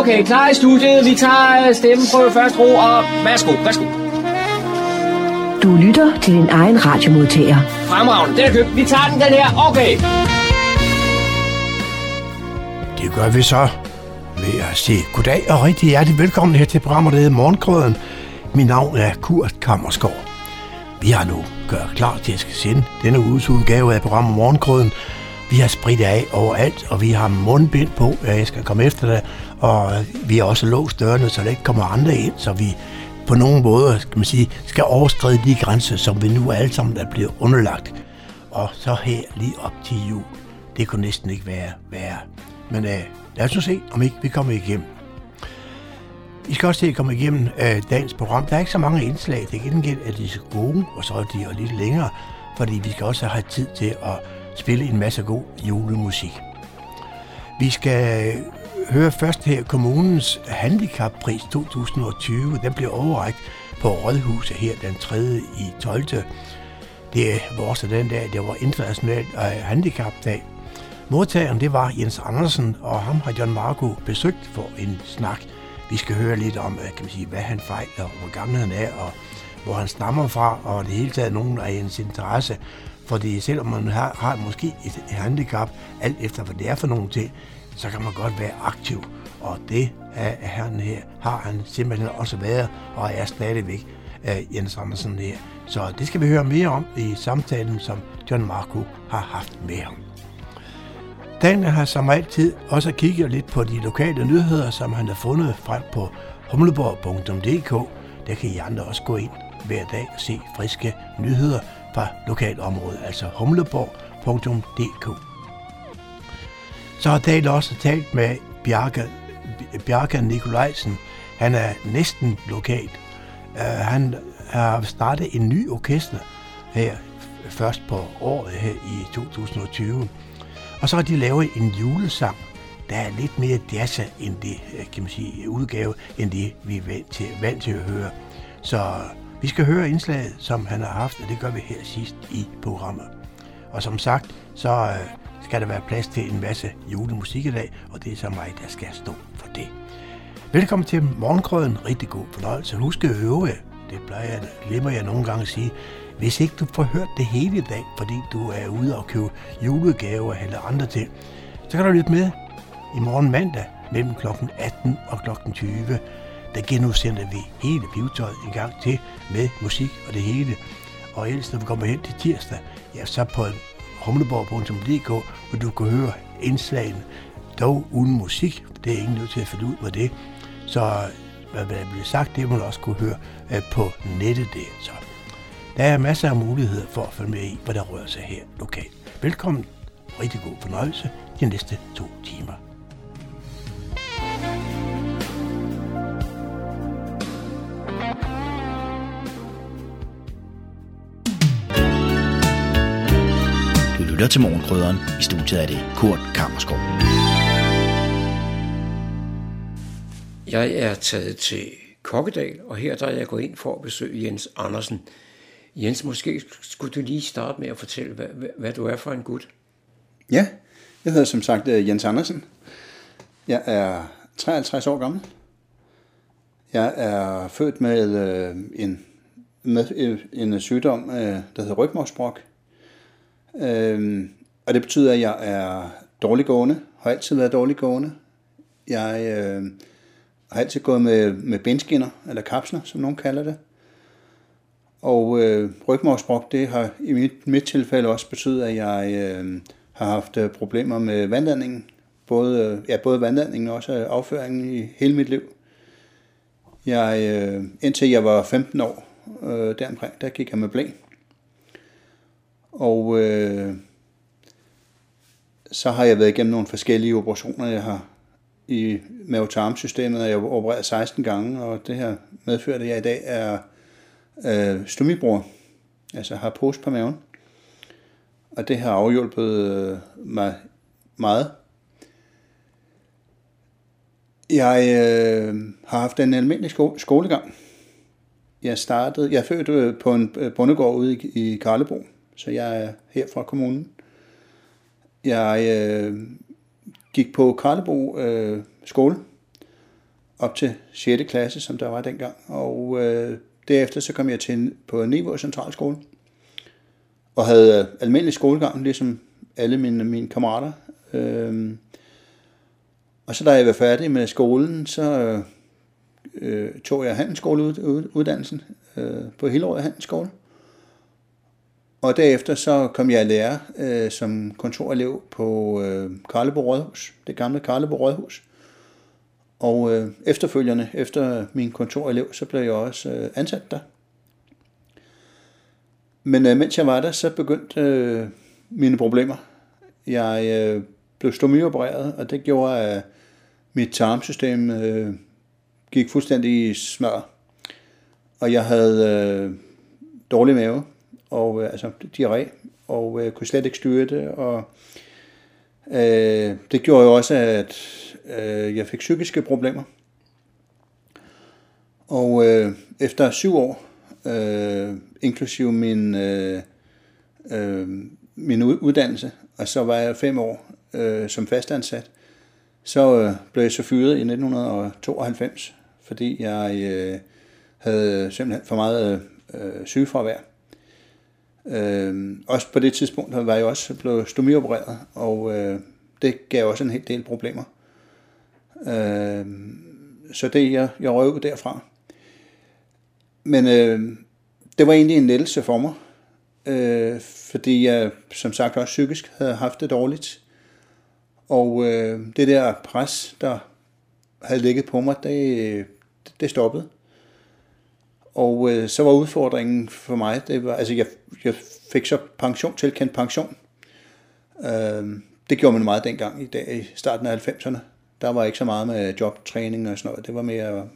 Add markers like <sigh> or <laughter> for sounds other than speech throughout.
Okay, klar i studiet. Vi tager øh, stemmeprøve først ro, og værsgo, værsgo. Du lytter til din egen radiomodtager. Fremragende, den er købt. Vi tager den, den her. Okay. Det gør vi så ved at sige goddag og rigtig hjertelig velkommen her til programmet, der hedder Morgenkrøden. Mit navn er Kurt Kammersgaard. Vi har nu gjort klar til at skal sende denne uges udgave af programmet Morgenkrøden. Vi har spredt af overalt, og vi har mundbind på, at jeg skal komme efter det. Og vi har også låst dørene, så der ikke kommer andre ind, så vi på nogen måde skal, man sige, skal overskride de grænser, som vi nu alle sammen er blevet underlagt. Og så her lige op til jul. Det kunne næsten ikke være værre. Men øh, lad os nu se, om ikke vi kommer igennem. I skal også se at komme igennem øh, dagens program. Der er ikke så mange indslag. Det er gengæld, at de er så gode, og så er de jo lidt længere, fordi vi skal også have tid til at spille en masse god julemusik. Vi skal høre først her kommunens handicappris 2020. Den blev overrækt på Rådhuset her den 3. i 12. Det var også den dag, det var international øh, handicapdag. Modtageren det var Jens Andersen, og ham har John Marco besøgt for en snak. Vi skal høre lidt om, øh, kan man sige, hvad han fejler, og hvor gammel han er, og hvor han stammer fra, og det hele taget nogen af ens interesse. Fordi selvom man har, har måske et handicap, alt efter hvad det er for nogle ting, så kan man godt være aktiv. Og det er han her, har han simpelthen også været, og er stadigvæk af Jens Andersen her. Så det skal vi høre mere om i samtalen, som John Marco har haft med ham. Daniel har som altid også kigget lidt på de lokale nyheder, som han har fundet frem på humleborg.dk. Der kan I andre også gå ind hver dag og se friske nyheder fra lokalområdet, altså humleborg.dk. Så har Daniel også talt med Bjarke, Bjarke Nikolajsen. Han er næsten lokal. Uh, øh, han har startet en ny orkester her først på året her i 2020. Og så har de lavet en julesang, der er lidt mere jazzet end det, øh, kan man sige, udgave, end det vi er vant til, vant til at høre. Så vi skal høre indslaget, som han har haft, og det gør vi her sidst i programmet. Og som sagt, så øh, skal der være plads til en masse julemusik i dag, og det er så mig, der skal stå for det. Velkommen til Morgenkrøden. Rigtig god fornøjelse. Husk at øve. Det plejer jeg, glemmer jeg nogle gange at sige. Hvis ikke du får hørt det hele i dag, fordi du er ude og købe julegaver eller andre ting, så kan du lytte med i morgen mandag mellem kl. 18 og kl. 20. Der genudsender vi hele pivetøjet en gang til med musik og det hele. Og ellers, når vi kommer hen til tirsdag, ja, så på humleborg.dk, hvor du kan høre indslagene, dog uden musik. Det er ingen nødt til at finde ud af det. Så hvad der bliver sagt, det må du også kunne høre øh, på nettet der. Så der er masser af muligheder for at følge med i, hvad der rører sig her lokalt. Velkommen. Rigtig god fornøjelse de næste to timer. Lytter til Morgenkrydderen. I studiet er det Kurt Kammerskov. Jeg er taget til Kokkedal, og her der er jeg gået ind for at besøge Jens Andersen. Jens, måske skulle du lige starte med at fortælle, hvad, hvad, hvad du er for en gut. Ja, jeg hedder som sagt øh, Jens Andersen. Jeg er 53 år gammel. Jeg er født med øh, en, med en sygdom, øh, der hedder rygmarvsbrok. Øh, og det betyder, at jeg er dårliggående, har altid været dårliggående. Jeg øh, har altid gået med, med benskinner, eller kapsler, som nogen kalder det. Og øh, rygmarvsbrok, det har i mit, mit tilfælde også betydet, at jeg øh, har haft øh, problemer med vandladningen. Både, øh, ja, både vandladningen og også øh, afføringen i hele mit liv. Jeg, øh, indtil jeg var 15 år øh, deromkring, der gik jeg med blæ. Og øh, så har jeg været igennem nogle forskellige operationer. Jeg har i mavetarmsystemet, og jeg har opereret 16 gange, og det her medført, at jeg i dag er øh, stomibror, altså har pose på maven. Og det har afhjulpet øh, mig meget. Jeg øh, har haft en almindelig sko- skolegang. Jeg startede, jeg er født øh, på en øh, bondegård ude i, i Karlebro, så jeg er her fra kommunen. Jeg øh, gik på Karlebo øh, skole op til 6. klasse, som der var dengang. Og øh, derefter så kom jeg til på Niveau Centralskole og havde øh, almindelig skolegang, ligesom alle mine, mine kammerater. Øh, og så da jeg var færdig med skolen, så øh, øh tog jeg handelsskoleuddannelsen øh, på Hillerød Handelsskole. Og derefter så kom jeg i lære øh, som kontorelev på øh, Karleborg Rådhus, det gamle Karleborg Rådhus. Og øh, efterfølgende, efter min kontorelev, så blev jeg også øh, ansat der. Men øh, mens jeg var der, så begyndte øh, mine problemer. Jeg øh, blev stomiopereret, og det gjorde, at mit tarmsystem øh, gik fuldstændig i smør. Og jeg havde øh, dårlig mave, og øh, altså diarré, og øh, kunne slet ikke styre det, og øh, det gjorde jo også, at øh, jeg fik psykiske problemer. Og øh, efter syv år, øh, inklusive min, øh, øh, min uddannelse, og så var jeg fem år øh, som fastansat, så øh, blev jeg så fyret i 1992, fordi jeg øh, havde simpelthen for meget øh, sygefravær. Øh, også på det tidspunkt var jeg også blevet stomiopereret, og øh, det gav også en hel del problemer. Øh, så det jeg, jeg røv derfra. Men øh, det var egentlig en lettelse for mig, øh, fordi jeg som sagt også psykisk havde haft det dårligt. Og øh, det der pres, der havde ligget på mig, det, det stoppede. Og øh, så var udfordringen for mig, det var, altså jeg, jeg fik så pension, tilkendt pension. Øh, det gjorde man meget dengang i, dag, i starten af 90'erne. Der var ikke så meget med jobtræning og sådan noget. Det var mere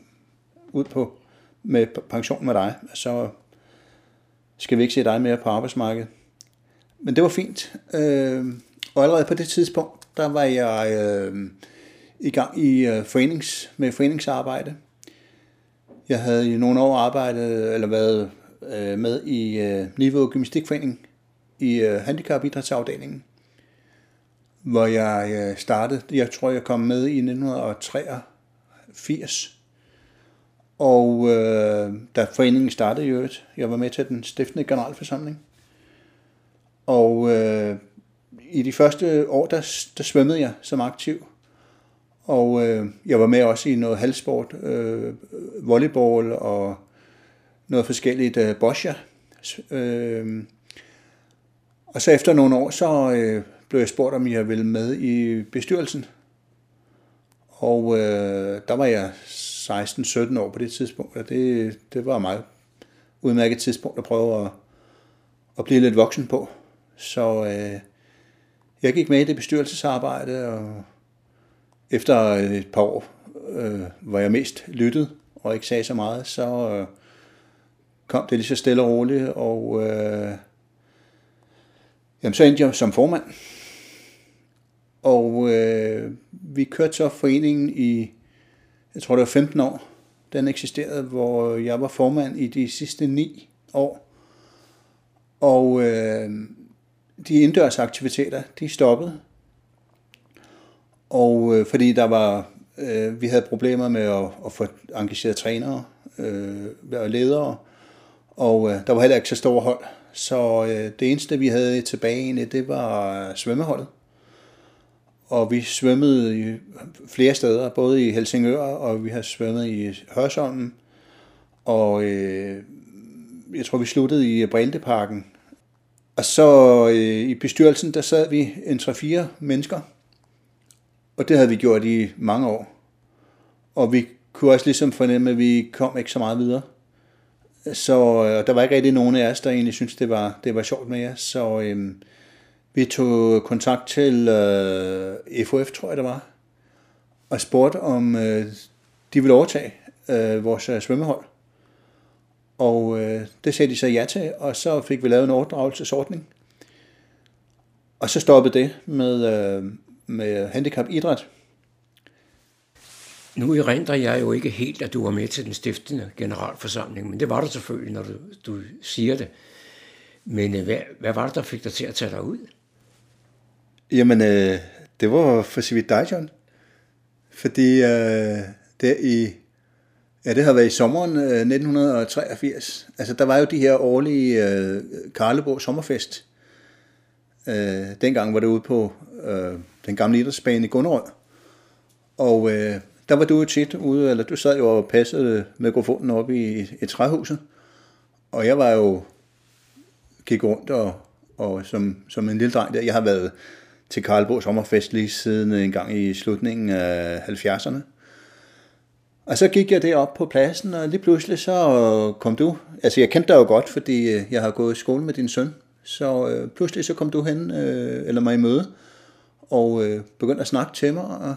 ud på med pension med dig. Så skal vi ikke se dig mere på arbejdsmarkedet. Men det var fint. Øh, og allerede på det tidspunkt, der var jeg øh, i gang i øh, forenings, med foreningsarbejde. Jeg havde i nogle år arbejdet, eller været øh, med i øh, Niveau Gymnastikforening i øh, handicapidrætsafdelingen, hvor jeg øh, startede, jeg tror jeg kom med i 1983. Og øh, da foreningen startede i øvrigt, jeg var med til den stiftende generalforsamling. Og øh, i de første år, der, der svømmede jeg som aktiv. Og øh, jeg var med også i noget halvsport, øh, volleyball og noget forskelligt øh, boscia. Øh, og så efter nogle år, så øh, blev jeg spurgt, om jeg ville med i bestyrelsen. Og øh, der var jeg 16-17 år på det tidspunkt, og det, det var et meget udmærket tidspunkt at prøve at, at blive lidt voksen på. Så øh, jeg gik med i det bestyrelsesarbejde, og efter et par år, øh, hvor jeg mest lyttede og ikke sagde så meget, så øh, kom det lige så stille og roligt, og øh, jamen, så endte jeg som formand. Og øh, vi kørte så foreningen i, jeg tror det var 15 år, den eksisterede, hvor jeg var formand i de sidste ni år. Og øh, de indendørs aktiviteter, de stoppede. Og øh, fordi der var, øh, vi havde problemer med at, at få engageret trænere øh, og ledere, og øh, der var heller ikke så store hold. Så øh, det eneste, vi havde tilbage egentlig, det var svømmeholdet. Og vi svømmede i flere steder, både i Helsingør, og vi har svømmet i Hørsholm, og øh, jeg tror, vi sluttede i Brindeparken og så øh, i bestyrelsen, der sad vi en 3-4 mennesker, og det havde vi gjort i mange år. Og vi kunne også ligesom fornemme, at vi kom ikke så meget videre. Så øh, og der var ikke rigtig nogen af os, der egentlig syntes, det var, det var sjovt med jer. Så øhm, vi tog kontakt til øh, FOF, tror jeg det var, og spurgte, om øh, de ville overtage øh, vores øh, svømmehold. Og øh, det sagde de så ja til, og så fik vi lavet en overdragelsesordning. Og så stoppede det med, øh, med handicap idræt. Nu erindrer jeg jo ikke helt, at du var med til den stiftende generalforsamling, men det var du selvfølgelig, når du, du siger det. Men øh, hvad, hvad var det, der fik dig til at tage dig ud? Jamen, øh, det var for så vidt dig, John. Fordi øh, der i, ja, det har været i sommeren øh, 1983. Altså, der var jo de her årlige øh, Karlebo Sommerfest. Øh, dengang var det ude på øh, den gamle idrætsbane i Gunnerød. Og øh, der var du jo tit ude, eller du sad jo og passede mikrofonen op i et træhuset. Og jeg var jo, gik rundt og, og som, som en lille dreng der, jeg har været til Karlbo Sommerfest lige siden en gang i slutningen af 70'erne. Og så gik jeg derop på pladsen, og lige pludselig så kom du. Altså jeg kendte dig jo godt, fordi øh, jeg har gået i skole med din søn. Så øh, pludselig så kom du hen, øh, eller mig i møde, og øh, begyndte at snakke til mig. Og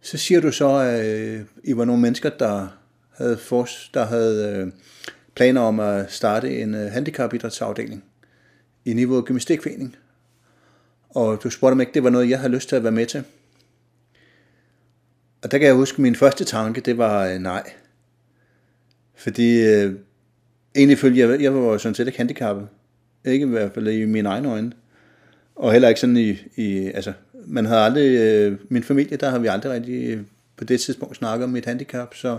så siger du så, at øh, I var nogle mennesker, der havde, for, der havde øh, planer om at starte en øh, handicapidrætsafdeling i Niveau Gymnastikforening. Og du spurgte mig ikke, det var noget, jeg havde lyst til at være med til. Og der kan jeg huske, at min første tanke, det var øh, nej. Fordi øh, egentlig følte jeg, jeg var sådan set ikke handicappet. Ikke i hvert fald i mine egne øjne. Og heller ikke sådan i, i altså, man havde aldrig, øh, min familie, der har vi aldrig rigtig øh, på det tidspunkt snakket om mit handicap, så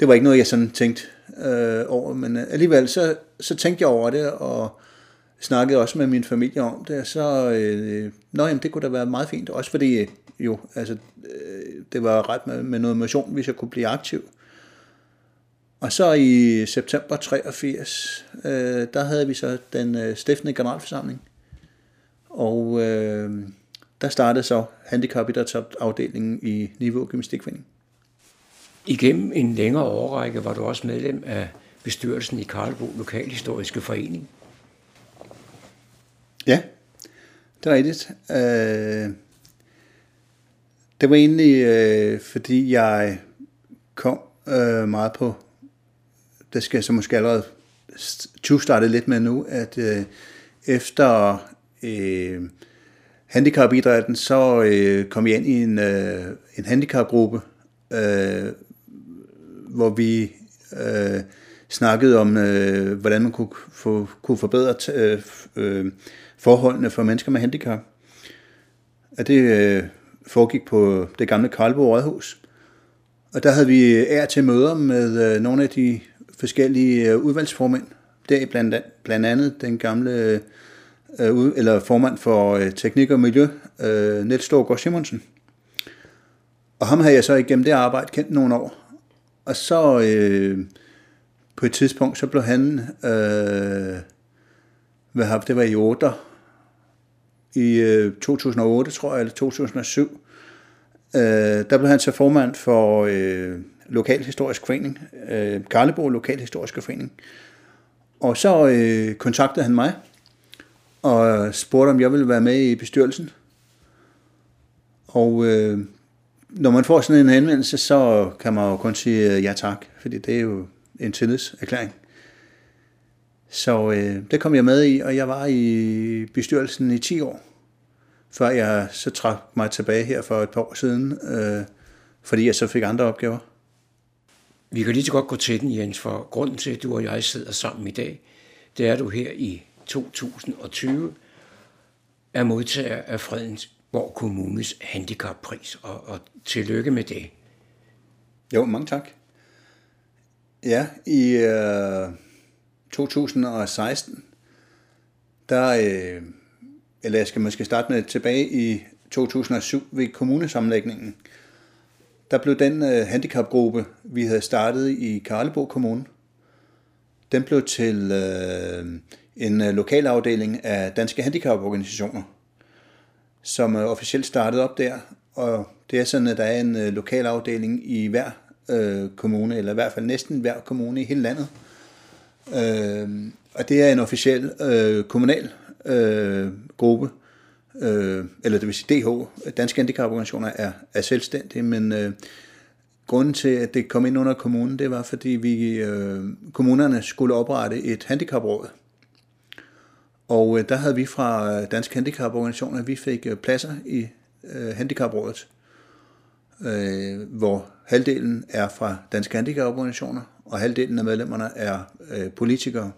det var ikke noget, jeg sådan tænkte øh, over, men øh, alligevel så, så tænkte jeg over det, og snakkede også med min familie om det, og så, øh, nå jamen, det kunne da være meget fint, også fordi øh, jo, altså, øh, det var ret med, med noget motion, hvis jeg kunne blive aktiv. Og så i september 83, øh, der havde vi så den øh, stiftende generalforsamling, og øh, der startede så handicapidrætsafdelingen i Niveau Gymnastikforening. Igennem en længere årrække var du også medlem af bestyrelsen i Karlbo Lokalhistoriske Forening. Ja, det er rigtigt. Øh, det var egentlig, øh, fordi jeg kom øh, meget på, det skal jeg så måske allerede starte lidt med nu, at øh, efter øh, handicapidrætten, så øh, kom jeg ind i en, øh, en handicapgruppe, øh, hvor vi øh, snakkede om, øh, hvordan man kunne, få, kunne forbedre øh, øh, forholdene for mennesker med handicap. Og det øh, foregik på det gamle Karlbo Rådhus. Og der havde vi ær til møder med øh, nogle af de forskellige øh, udvalgsformænd. Der blandt, blandt andet den gamle øh, eller formand for øh, teknik og miljø, øh, Niels Storgård Simonsen. Og ham havde jeg så igennem det arbejde kendt nogle år. Og så øh, på et tidspunkt, så blev han, øh, hvad det var i 8, i øh, 2008, tror jeg, eller 2007, øh, der blev han så formand for øh, Lokalhistorisk Forening, øh, Karlebo Lokalhistoriske Forening. Og så øh, kontaktede han mig, og spurgte, om jeg ville være med i bestyrelsen. Og øh, når man får sådan en henvendelse, så kan man jo kun sige øh, ja tak, fordi det er jo en tillidserklæring. Så øh, det kom jeg med i, og jeg var i bestyrelsen i 10 år, før jeg så trak mig tilbage her for et par år siden, øh, fordi jeg så fik andre opgaver. Vi kan lige så godt gå til den, Jens, for grunden til, at du og jeg sidder sammen i dag, det er, at du her i 2020 er modtager af Fredensborg Kommunes handicappris, og, og tillykke med det. Jo, mange tak. Ja, i øh, 2016, der, øh, eller jeg skal måske starte med tilbage i 2007 ved kommunesamlægningen, der blev den øh, handicapgruppe, vi havde startet i Karlebo Kommune, den blev til øh, en øh, lokalafdeling af Danske Handicaporganisationer, som er officielt startede op der. Og det er sådan, at der er en øh, lokalafdeling i hver øh, kommune, eller i hvert fald næsten hver kommune i hele landet. Øh, og det er en officiel øh, kommunal øh, gruppe, øh, eller det vil sige DH, Danske Handicaporganisationer er, er selvstændige, men øh, grunden til, at det kom ind under kommunen, det var, fordi vi øh, kommunerne skulle oprette et handicapråd. Og øh, der havde vi fra Dansk Handicaporganisationer, vi fik øh, pladser i øh, handicaprådet, øh, hvor halvdelen er fra Danske Handicaporganisationer, og halvdelen af medlemmerne er øh, politikere.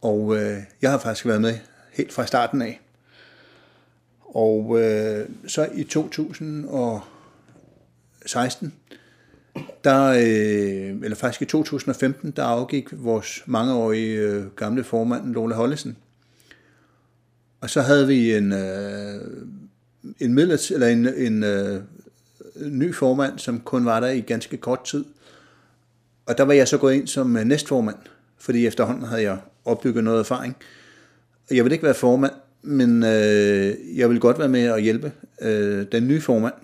Og øh, jeg har faktisk været med helt fra starten af. Og øh, så i 2016, der, øh, eller faktisk i 2015, der afgik vores mangeårige øh, gamle formand, Lola Hollesen. Og så havde vi en, øh, en, midlertid, eller en, en øh, ny formand, som kun var der i ganske kort tid. Og der var jeg så gået ind som øh, næstformand, fordi efterhånden havde jeg opbygget noget erfaring. Jeg ville ikke være formand, men øh, jeg vil godt være med at hjælpe øh, den nye formand.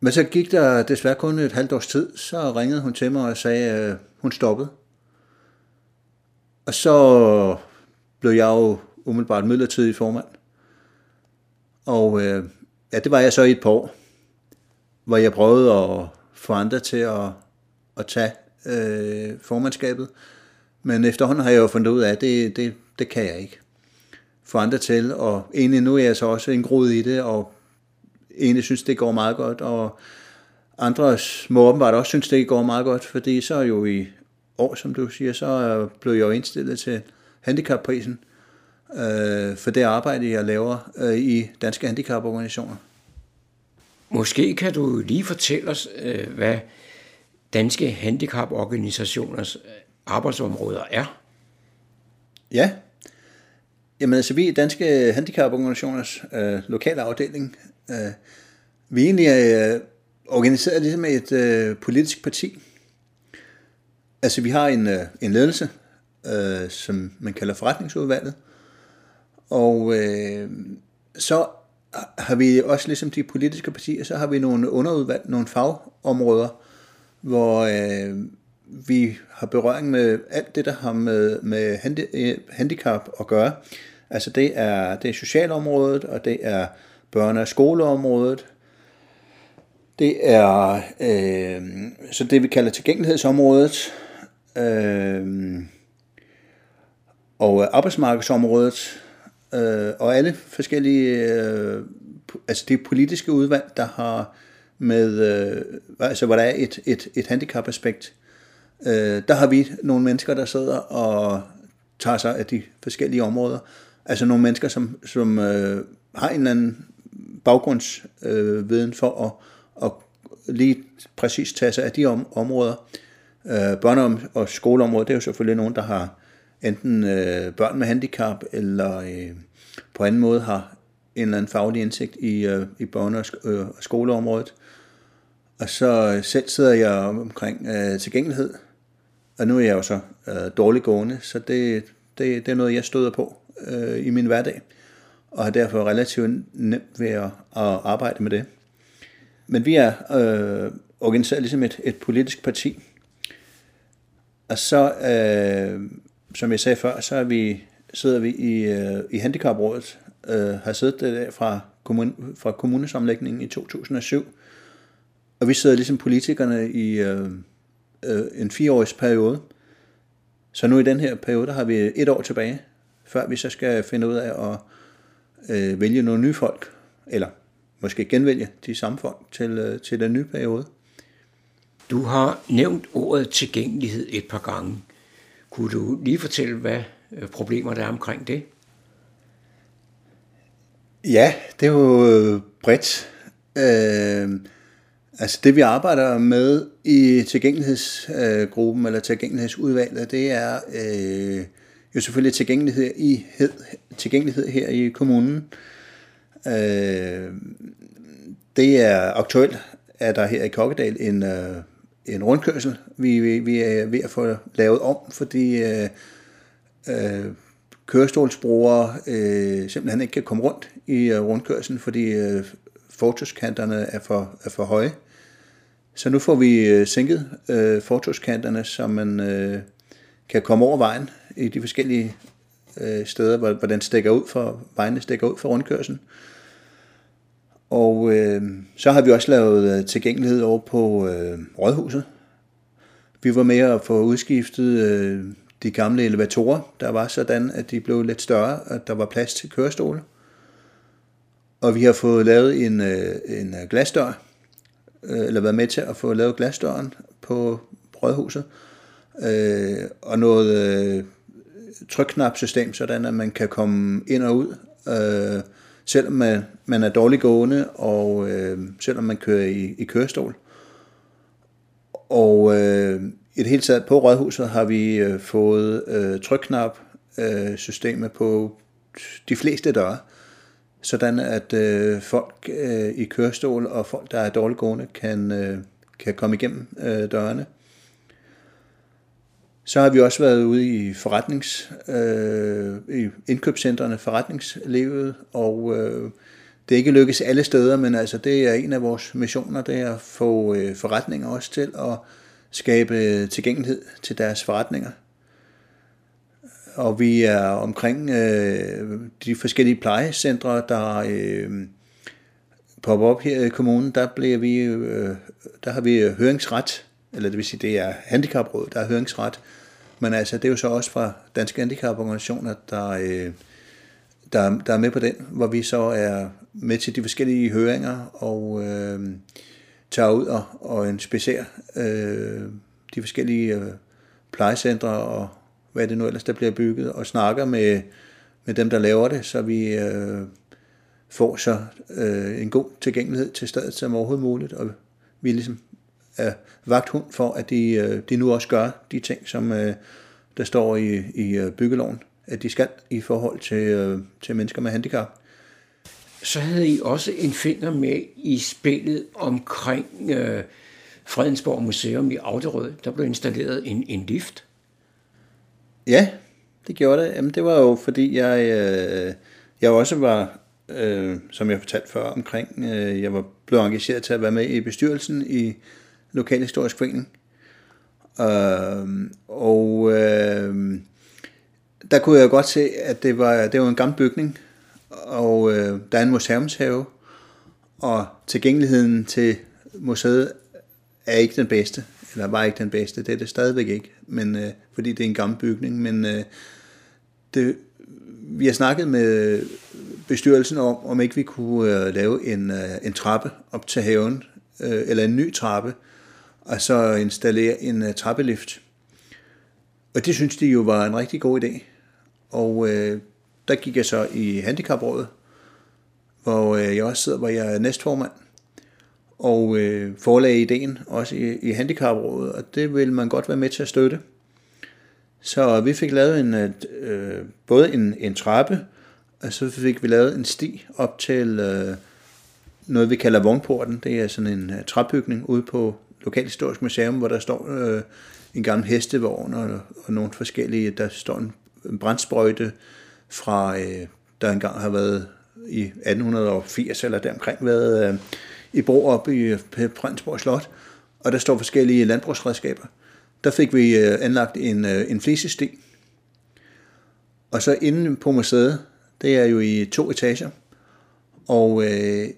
Men så gik der desværre kun et halvt års tid, så ringede hun til mig og sagde, at øh, hun stoppede. Og så blev jeg jo umiddelbart midlertidig formand. Og øh, ja, det var jeg så i et par år, hvor jeg prøvede at få andre til at, at tage øh, formandskabet. Men efterhånden har jeg jo fundet ud af, at det, det, det kan jeg ikke få andre til. Og egentlig nu er jeg så også indgroet i det, og egentlig synes, det går meget godt. Og andre må åbenbart også synes, det går meget godt, fordi så jo i år, som du siger, så blev jeg jo indstillet til handicapprisen øh, for det arbejde, jeg laver øh, i danske handicaporganisationer. Måske kan du lige fortælle os, øh, hvad danske handicaporganisationers arbejdsområder er? Ja, Jamen altså, vi er Danske Handicaporganisationers øh, lokale afdeling. Øh, vi er egentlig øh, organiseret ligesom et øh, politisk parti. Altså, vi har en, øh, en ledelse, øh, som man kalder forretningsudvalget. Og øh, så har vi også ligesom de politiske partier, så har vi nogle underudvalg, nogle fagområder, hvor øh, vi har berøring med alt det, der har med, med handi, øh, handicap at gøre. Altså det er, det er socialområdet, og det er børne- og skoleområdet. Det er øh, så det, vi kalder tilgængelighedsområdet. Øh, og arbejdsmarkedsområdet. Øh, og alle forskellige, øh, altså det politiske udvalg, der har med, øh, altså hvor der er et, et, et handicapaspekt. Øh, der har vi nogle mennesker, der sidder og tager sig af de forskellige områder. Altså nogle mennesker, som, som øh, har en eller anden baggrundsviden øh, for at, at lige præcis tage sig af de om, områder. Øh, børne- og skoleområdet, det er jo selvfølgelig nogen, der har enten øh, børn med handicap, eller øh, på anden måde har en eller anden faglig indsigt i, øh, i børne- og øh, skoleområdet. Og så øh, selv sidder jeg omkring øh, tilgængelighed, og nu er jeg jo så øh, dårligt gående, så det, det, det er noget, jeg støder på øh, i min hverdag, og har derfor relativt nemt ved at, at arbejde med det. Men vi er øh, organiseret ligesom et, et politisk parti, og så, øh, som jeg sagde før, så er vi, sidder vi i, øh, i Handicaprådet, øh, har siddet der fra, kommun, fra kommunesamlægningen i 2007, og vi sidder ligesom politikerne i øh, øh, en fireårs periode. Så nu i den her periode, der har vi et år tilbage, før vi så skal finde ud af at øh, vælge nogle nye folk, eller måske genvælge de samme folk til, øh, til den nye periode. Du har nævnt ordet tilgængelighed et par gange. Kunne du lige fortælle, hvad øh, problemer der er omkring det? Ja, det er jo øh, bredt. Øh, altså det vi arbejder med i tilgængelighedsgruppen øh, eller tilgængelighedsudvalget, det er øh, jo selvfølgelig tilgængelighed, i, tilgængelighed her i kommunen. Øh, det er aktuelt, at der her i Kokkedal en, øh, en rundkørsel, vi, vi, vi er ved at få lavet om, fordi øh, øh, kørestolsbrugere øh, simpelthen ikke kan komme rundt i øh, rundkørselen, fordi øh, fortuskanterne er for, er for høje. Så nu får vi øh, sænket øh, fortuskanterne, så man øh, kan komme over vejen i de forskellige øh, steder, hvor, hvor den stikker ud for, vejene stikker ud for rundkørselen. Og øh, så har vi også lavet øh, tilgængelighed over på øh, Rådhuset. Vi var med at få udskiftet øh, de gamle elevatorer, der var sådan, at de blev lidt større, at der var plads til kørestole. Og vi har fået lavet en, øh, en øh, glasdør, Øh, eller været med til at få lavet glasdøren på Rådhuset, øh, og noget øh, trykknapsystem, sådan at man kan komme ind og ud øh, selvom man, man er dårlig gående, og øh, selvom man kører i, i kørestol. Og øh, i det hele taget på Rådhuset har vi øh, fået øh, trykknap øh, systemet på de fleste døre, sådan at øh, folk øh, i kørestol og folk, der er dårligt gående, kan, øh, kan komme igennem øh, dørene. Så har vi også været ude i forretnings, øh, i indkøbscentrene, forretningslivet, og øh, det er ikke lykkes alle steder, men altså det er en af vores missioner, det er at få øh, forretninger også til at skabe tilgængelighed til deres forretninger. Og vi er omkring øh, de forskellige plejecentre, der øh, popper op her i kommunen, der, bliver vi, øh, der har vi øh, høringsret, eller det vil sige, det er handicaprådet, der har høringsret, men altså, det er jo så også fra Danske Handicaporganisationer, der, øh, der, der er med på den, hvor vi så er med til de forskellige høringer og øh, tager ud og, og inspicerer øh, de forskellige øh, plejecentre og hvad det nu ellers der bliver bygget, og snakker med, med dem, der laver det, så vi øh, får så øh, en god tilgængelighed til stedet som overhovedet muligt, og vi ligesom er vagthund for, at de, øh, de nu også gør de ting, som øh, der står i, i øh, byggeloven, at de skal i forhold til, øh, til mennesker med handicap. Så havde I også en finger med i spillet omkring øh, Fredensborg Museum i Auderød. Der blev installeret en, en lift. Ja, det gjorde det. Jamen, det var jo fordi, jeg, øh, jeg også var, øh, som jeg fortalte før omkring, øh, jeg var blevet engageret til at være med i bestyrelsen i Lokalhistorisk Forening. Øh, og øh, der kunne jeg godt se, at det var, det var en gammel bygning, og øh, der er en museumshave, og tilgængeligheden til museet er ikke den bedste, eller var ikke den bedste, det er det stadigvæk ikke, men, øh, fordi det er en gammel bygning, men øh, det, vi har snakket med bestyrelsen om, om ikke vi kunne øh, lave en, øh, en trappe op til haven, øh, eller en ny trappe, og så installere en øh, trappelift. Og det synes de jo var en rigtig god idé. Og øh, der gik jeg så i handicaprådet, hvor øh, jeg også sidder, hvor jeg er næstformand, og øh, forlagde ideen også i, i handicaprådet, og det vil man godt være med til at støtte. Så vi fik lavet en, øh, øh, både en, en trappe, og så fik vi lavet en sti op til øh, noget, vi kalder vognporten. Det er sådan en uh, træbygning ude på Lokalhistorisk Museum, hvor der står øh, en gammel hestevogn og, og nogle forskellige, der står en, en brændsprøjte fra, øh, der engang har været i 1880 eller deromkring været øh, i bro op i Prinsborg Slot, og der står forskellige landbrugsredskaber. Der fik vi øh, anlagt en, øh, en flisesten. og så inde på museet, det er jo i to etager, og øh,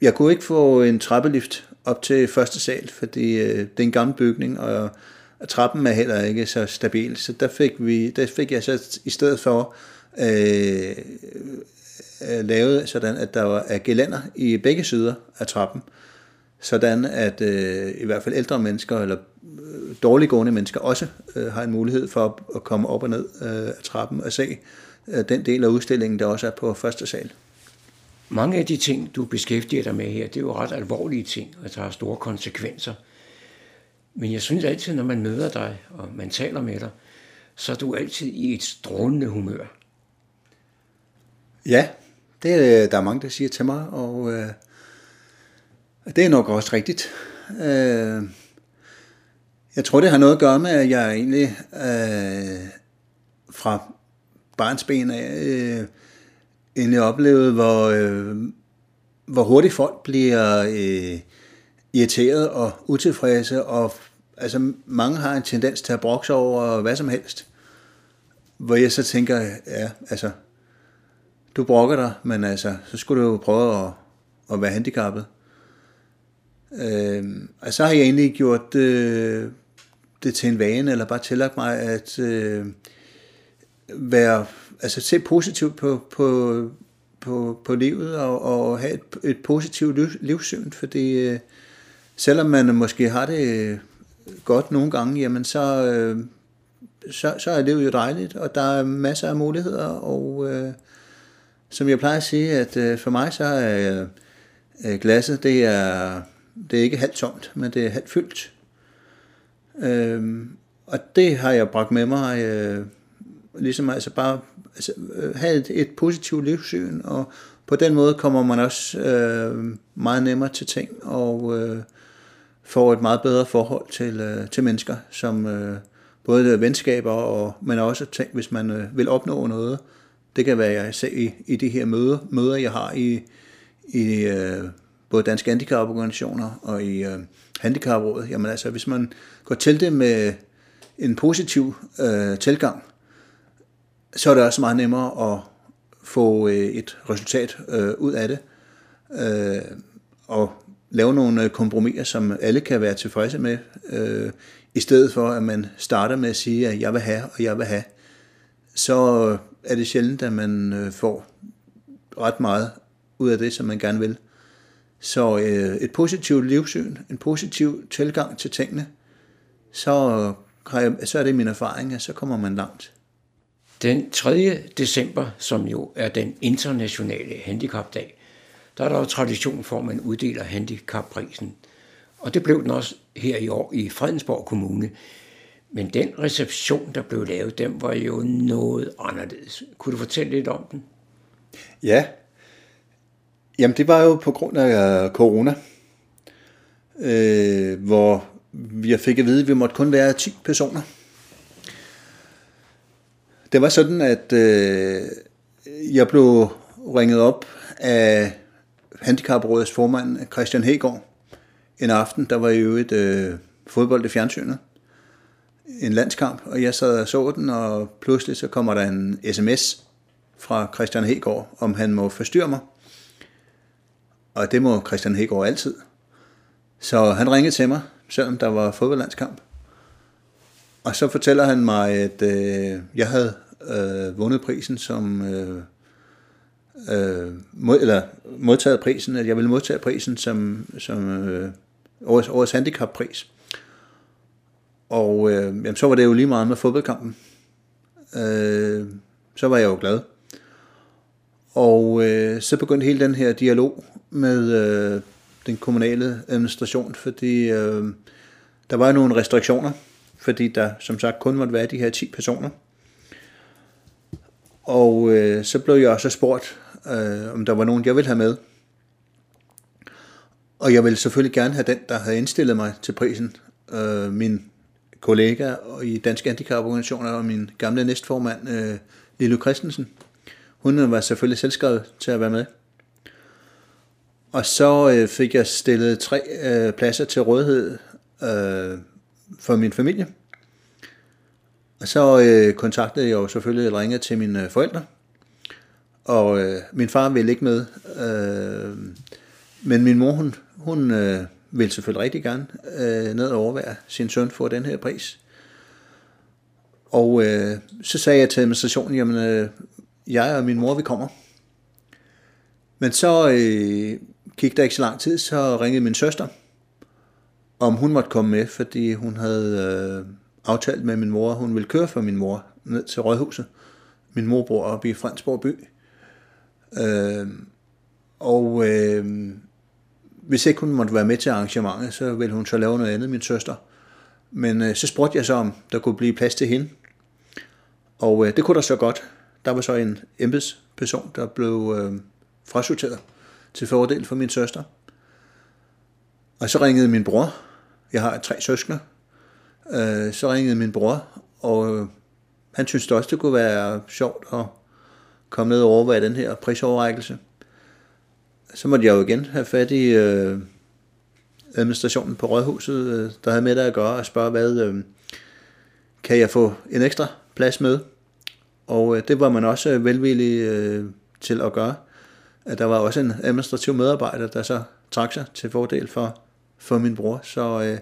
jeg kunne ikke få en trappelift op til første sal, fordi øh, det er en gammel bygning, og, og trappen er heller ikke så stabil. Så der fik, vi, der fik jeg så i stedet for øh, lavet sådan, at der var gelænder i begge sider af trappen, sådan at øh, i hvert fald ældre mennesker eller øh, dårliggående mennesker også øh, har en mulighed for at, at komme op og ned øh, af trappen og se øh, den del af udstillingen, der også er på første sal. Mange af de ting, du beskæftiger dig med her, det er jo ret alvorlige ting, og der har store konsekvenser. Men jeg synes altid, når man møder dig, og man taler med dig, så er du altid i et strålende humør. Ja, det er øh, der er mange, der siger til mig, og øh, det er nok også rigtigt. Øh, jeg tror, det har noget at gøre med, at jeg egentlig øh, fra barnsben af øh, egentlig oplevede, hvor, øh, hvor hurtigt folk bliver øh, irriteret og utilfredse, og altså, mange har en tendens til at brokse over hvad som helst. Hvor jeg så tænker, ja, altså, du brokker dig, men altså, så skulle du jo prøve at, at være handicappet. Øh, og så har jeg egentlig gjort øh, det til en vane, eller bare tillagt mig at øh, være altså se positivt på, på, på, på livet og, og have et, et positivt liv, livssyn, fordi øh, selvom man måske har det øh, godt nogle gange, jamen så, øh, så, så er livet jo dejligt, og der er masser af muligheder, og, øh, som jeg plejer at sige, at øh, for mig så er øh, øh, glasset, det er, det er ikke halvt tomt, men det er halvt fyldt. Øhm, og det har jeg bragt med mig, øh, ligesom altså bare altså, øh, have et, et positivt livssyn, og på den måde kommer man også øh, meget nemmere til ting, og øh, får et meget bedre forhold til, øh, til mennesker, som øh, både venskaber, og, men også ting, hvis man øh, vil opnå noget. Det kan være, jeg ser i, i de her møder, møder jeg har i, i øh, både danske handicaporganisationer og i øh, handicaprådet. Jamen altså, hvis man går til det med en positiv øh, tilgang, så er det også meget nemmere at få øh, et resultat øh, ud af det. Øh, og lave nogle øh, kompromiser, som alle kan være tilfredse med, øh, i stedet for at man starter med at sige, at jeg vil have, og jeg vil have, så er det sjældent, at man øh, får ret meget ud af det, som man gerne vil. Så øh, et positivt livssyn, en positiv tilgang til tingene, så, har jeg, så er det min erfaring, at så kommer man langt. Den 3. december, som jo er den internationale handicapdag, der er der jo tradition for, at man uddeler handicapprisen. Og det blev den også her i år i Fredensborg Kommune. Men den reception, der blev lavet, den var jo noget anderledes. Kunne du fortælle lidt om den? Ja. Jamen, det var jo på grund af øh, corona, øh, hvor vi fik at vide, at vi måtte kun være 10 personer. Det var sådan, at øh, jeg blev ringet op af handicaprådets formand Christian Hegård en aften. Der var jo et øh, fodbold i fjernsynet. En landskamp, og jeg sad og så den, og pludselig så kommer der en sms fra Christian Hegård, om han må forstyrre mig. Og det må Christian Hegård altid. Så han ringede til mig, selvom der var fodboldlandskamp. Og så fortæller han mig, at øh, jeg havde øh, vundet prisen som... Øh, øh, mod, eller modtaget prisen, at jeg ville modtage prisen som, som øh, årets, årets handicappris. Og øh, jamen, så var det jo lige meget med fodboldkampen. Øh, så var jeg jo glad. Og øh, så begyndte hele den her dialog med øh, den kommunale administration, fordi øh, der var nogle restriktioner, fordi der som sagt kun måtte være de her 10 personer. Og øh, så blev jeg også spurgt, øh, om der var nogen, jeg ville have med. Og jeg ville selvfølgelig gerne have den, der havde indstillet mig til prisen. Øh, min kollega i Danske Handicaporganisationer og min gamle næstformand, øh, Lille Christensen. Hun var selvfølgelig selvskrevet til at være med. Og så øh, fik jeg stillet tre øh, pladser til rådighed øh, for min familie. Og så øh, kontaktede jeg jo selvfølgelig eller ringe til mine øh, forældre. Og øh, min far ville ikke med. Øh, men min mor, hun, hun øh, vil selvfølgelig rigtig gerne øh, ned og overvære sin søn for den her pris. Og øh, så sagde jeg til administrationen, jamen øh, jeg og min mor, vi kommer. Men så øh, gik der ikke så lang tid, så ringede min søster, om hun måtte komme med, fordi hun havde øh, aftalt med min mor, at hun ville køre for min mor ned til Rådhuset. Min mor bor oppe i Fransborg by. Øh, og øh, hvis ikke hun måtte være med til arrangementet, så ville hun så lave noget andet, min søster. Men øh, så spurgte jeg så, om der kunne blive plads til hende. Og øh, det kunne der så godt. Der var så en embedsperson, der blev øh, frasorteret til fordel for min søster. Og så ringede min bror. Jeg har tre søskende. Øh, så ringede min bror, og øh, han syntes også, det kunne være sjovt at komme ned og overveje den her prisoverrækkelse. Så måtte jeg jo igen have fat i øh, administrationen på Rådhuset, øh, der havde med det at gøre, og spørge, hvad øh, kan jeg få en ekstra plads med? Og øh, det var man også øh, velvillig øh, til at gøre. At der var også en administrativ medarbejder, der så trak sig til fordel for, for min bror. Så øh,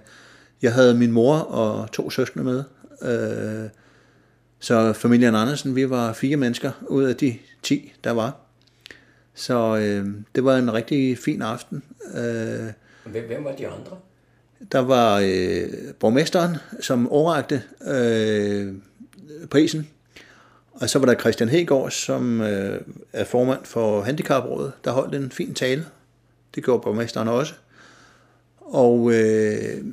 jeg havde min mor og to søskende med. Øh, så familien Andersen, vi var fire mennesker ud af de ti, der var. Så øh, det var en rigtig fin aften. Øh, hvem, hvem var de andre? Der var øh, borgmesteren, som overrakte øh, prisen, Og så var der Christian Hegård, som øh, er formand for Handicaprådet, der holdt en fin tale. Det gjorde borgmesteren også. Og øh,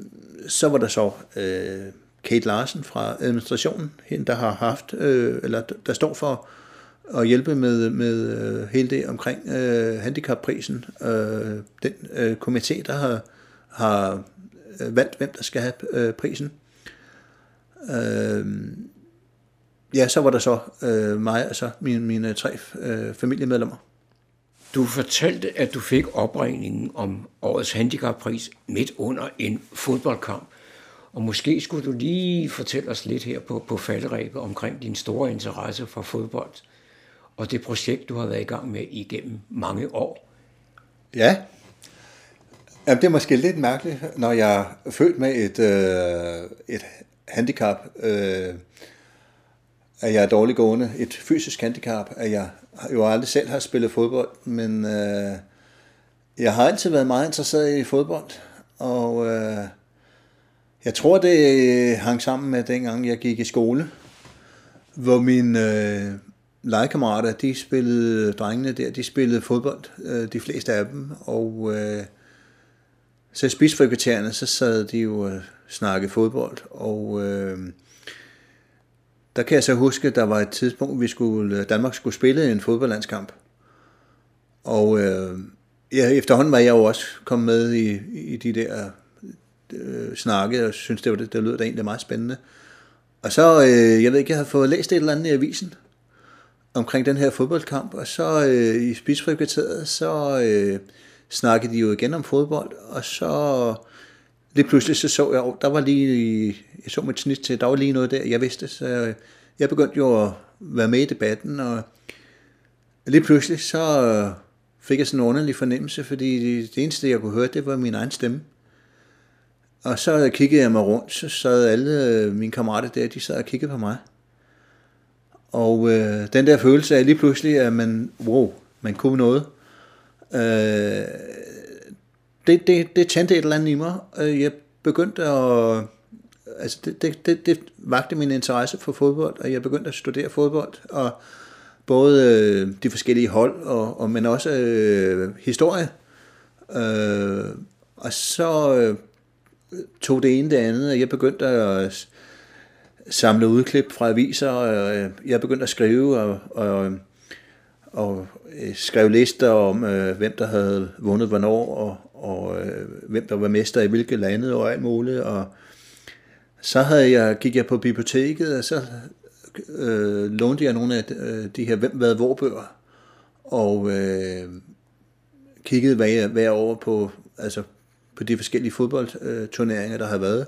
så var der så øh, Kate Larsen fra administrationen, hende der har haft, øh, eller der står for at hjælpe med, med øh, hele det omkring øh, handicapprisen. Øh, den øh, komité, der har, har øh, valgt, hvem der skal have øh, prisen. Øh, ja, så var der så øh, mig og så mine, mine tre øh, familiemedlemmer. Du fortalte, at du fik opregningen om årets handicappris midt under en fodboldkamp. Og måske skulle du lige fortælle os lidt her på, på falderæbet omkring din store interesse for fodbold og det projekt, du har været i gang med igennem mange år. Ja, Jamen, det er måske lidt mærkeligt, når jeg er født med et, øh, et handicap, øh, at jeg er dårlig gående, et fysisk handicap, at jeg jo aldrig selv har spillet fodbold, men øh, jeg har altid været meget interesseret i fodbold, og øh, jeg tror, det hang sammen med dengang, jeg gik i skole, hvor min øh, legekammerater, de spillede, drengene der, de spillede fodbold, øh, de fleste af dem, og øh, så spidsfrikvartererne, så sad de jo og snakkede fodbold, og øh, der kan jeg så huske, der var et tidspunkt, vi skulle, Danmark skulle spille en fodboldlandskamp. Og øh, ja, efterhånden var jeg jo også kommet med i, i de der øh, snakke, og synes det, var, det, det lød da egentlig meget spændende. Og så, øh, jeg ved ikke, jeg har fået læst et eller andet i avisen omkring den her fodboldkamp, og så øh, i spidsfrikvarteret, så øh, snakkede de jo igen om fodbold, og så lige pludselig så så jeg, der var lige, jeg så mit snit til, der var lige noget der, jeg vidste, så jeg begyndte jo at være med i debatten, og lige pludselig så øh, fik jeg sådan en underlig fornemmelse, fordi det eneste, jeg kunne høre, det var min egen stemme. Og så kiggede jeg mig rundt, så sad alle øh, mine kammerater der, de sad og kiggede på mig. Og øh, den der følelse af lige pludselig, at man, wow, man kunne noget, øh, det, det, det tændte et eller andet i mig. Øh, jeg begyndte at... Altså, det, det, det, det vagte min interesse for fodbold, og jeg begyndte at studere fodbold, og både øh, de forskellige hold, og, og men også øh, historie. Øh, og så øh, tog det ene det andet, og jeg begyndte at samle udklip fra aviser, og øh, jeg begyndte at skrive, og, og, og øh, skrev lister om, øh, hvem der havde vundet hvornår, og, og øh, hvem der var mester i hvilke lande og alt muligt. Og så havde jeg, gik jeg på biblioteket, og så øh, lånte jeg nogle af de, de her hvem hvad hvor bøger, og øh, kiggede hver, hver år på, altså på de forskellige fodboldturneringer, der havde været.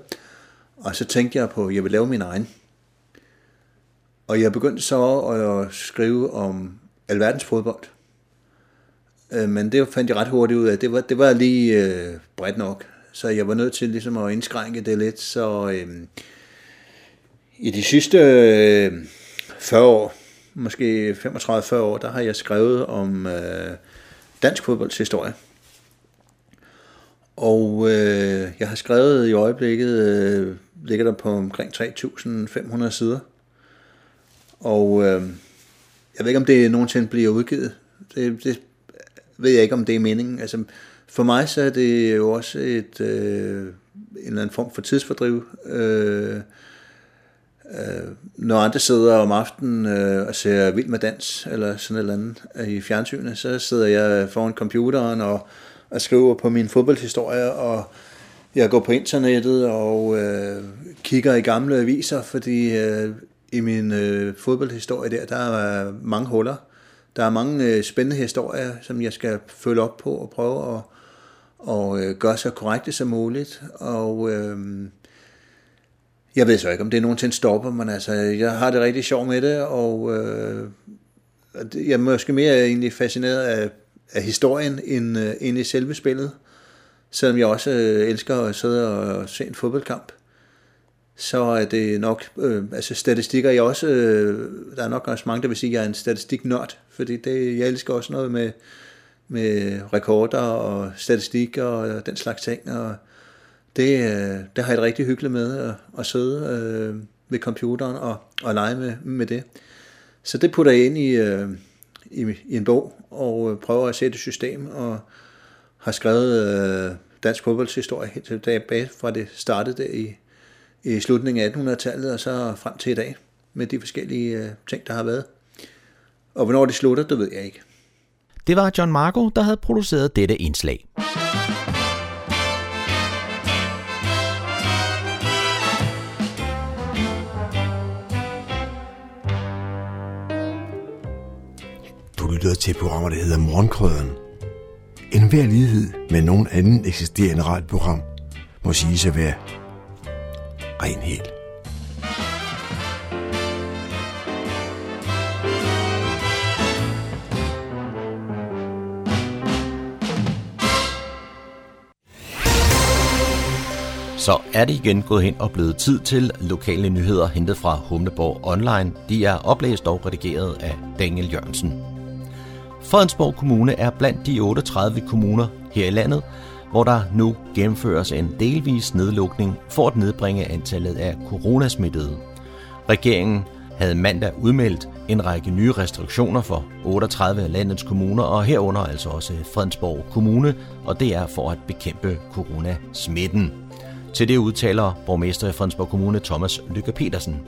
Og så tænkte jeg på, at jeg vil lave min egen. Og jeg begyndte så at skrive om alverdens fodbold. Øh, men det fandt jeg ret hurtigt ud af, det var, det var lige øh, bredt nok. Så jeg var nødt til ligesom at indskrænke det lidt. Så øh, i de sidste øh, 40 år, måske 35-40 år, der har jeg skrevet om øh, dansk fodbolds historie. Og øh, jeg har skrevet i øjeblikket, øh, ligger der på omkring 3.500 sider. Og øh, jeg ved ikke, om det nogensinde bliver udgivet. Det, det ved jeg ikke, om det er meningen. Altså, for mig så er det jo også et, øh, en eller anden form for tidsfordriv. Øh, øh, når andre sidder om aftenen øh, og ser Vild med Dans eller sådan et eller andet i fjernsynet, så sidder jeg foran computeren og, og skriver på min fodboldhistorie, og jeg går på internettet og øh, kigger i gamle aviser, fordi øh, i min øh, fodboldhistorie der, der er mange huller. Der er mange øh, spændende historier, som jeg skal følge op på og prøve at og, øh, gøre så korrekt som muligt. Og øh, jeg ved så ikke, om det nogensinde stopper, men altså, jeg har det rigtig sjovt med det, og øh, jeg er måske mere egentlig fascineret af, af historien end, øh, end i selve spillet. Selvom jeg også øh, elsker at sidde og se en fodboldkamp så er det nok, øh, altså statistikker, jeg også, øh, der er nok også mange, der vil sige, at jeg er en statistiknørd, fordi det, jeg elsker også noget med, med rekorder og statistik og den slags ting, og det, øh, det har jeg det rigtig hyggeligt med at, at sidde øh, ved computeren og, og lege med, med det. Så det putter jeg ind i, øh, i, i en bog og øh, prøver at sætte et system og har skrevet øh, dansk fodboldshistorie helt tilbage fra det startede der i, i slutningen af 1800-tallet og så frem til i dag med de forskellige øh, ting, der har været. Og hvornår det slutter, det ved jeg ikke. Det var John Marco, der havde produceret dette indslag. Lytter til programmer, der hedder Morgenkrøden. En hver lighed med nogen anden eksisterende radioprogram må sige at være ren helt. Så er det igen gået hen og blevet tid til lokale nyheder hentet fra Humleborg Online. De er oplæst og redigeret af Daniel Jørgensen. Fredensborg Kommune er blandt de 38 kommuner her i landet, hvor der nu gennemføres en delvis nedlukning for at nedbringe antallet af coronasmittede. Regeringen havde mandag udmeldt en række nye restriktioner for 38 af landets kommuner, og herunder altså også Fredensborg Kommune, og det er for at bekæmpe coronasmitten. Til det udtaler borgmester i Fredensborg Kommune Thomas Lykke Petersen.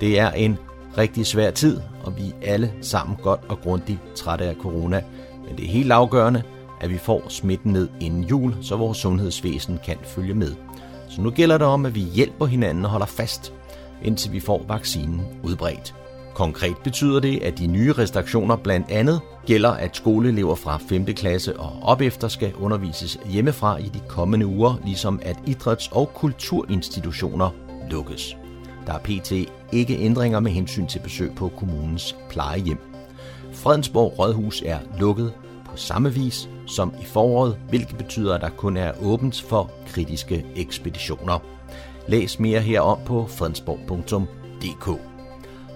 Det er en rigtig svær tid, og vi er alle sammen godt og grundigt trætte af corona. Men det er helt afgørende, at vi får smitten ned inden jul, så vores sundhedsvæsen kan følge med. Så nu gælder det om, at vi hjælper hinanden og holder fast, indtil vi får vaccinen udbredt. Konkret betyder det, at de nye restriktioner blandt andet gælder, at skoleelever fra 5. klasse og op efter skal undervises hjemmefra i de kommende uger, ligesom at idræts- og kulturinstitutioner lukkes. Der er pt. ikke ændringer med hensyn til besøg på kommunens plejehjem. Fredensborg Rådhus er lukket på samme vis som i foråret, hvilket betyder, at der kun er åbent for kritiske ekspeditioner. Læs mere herom på fredensborg.dk.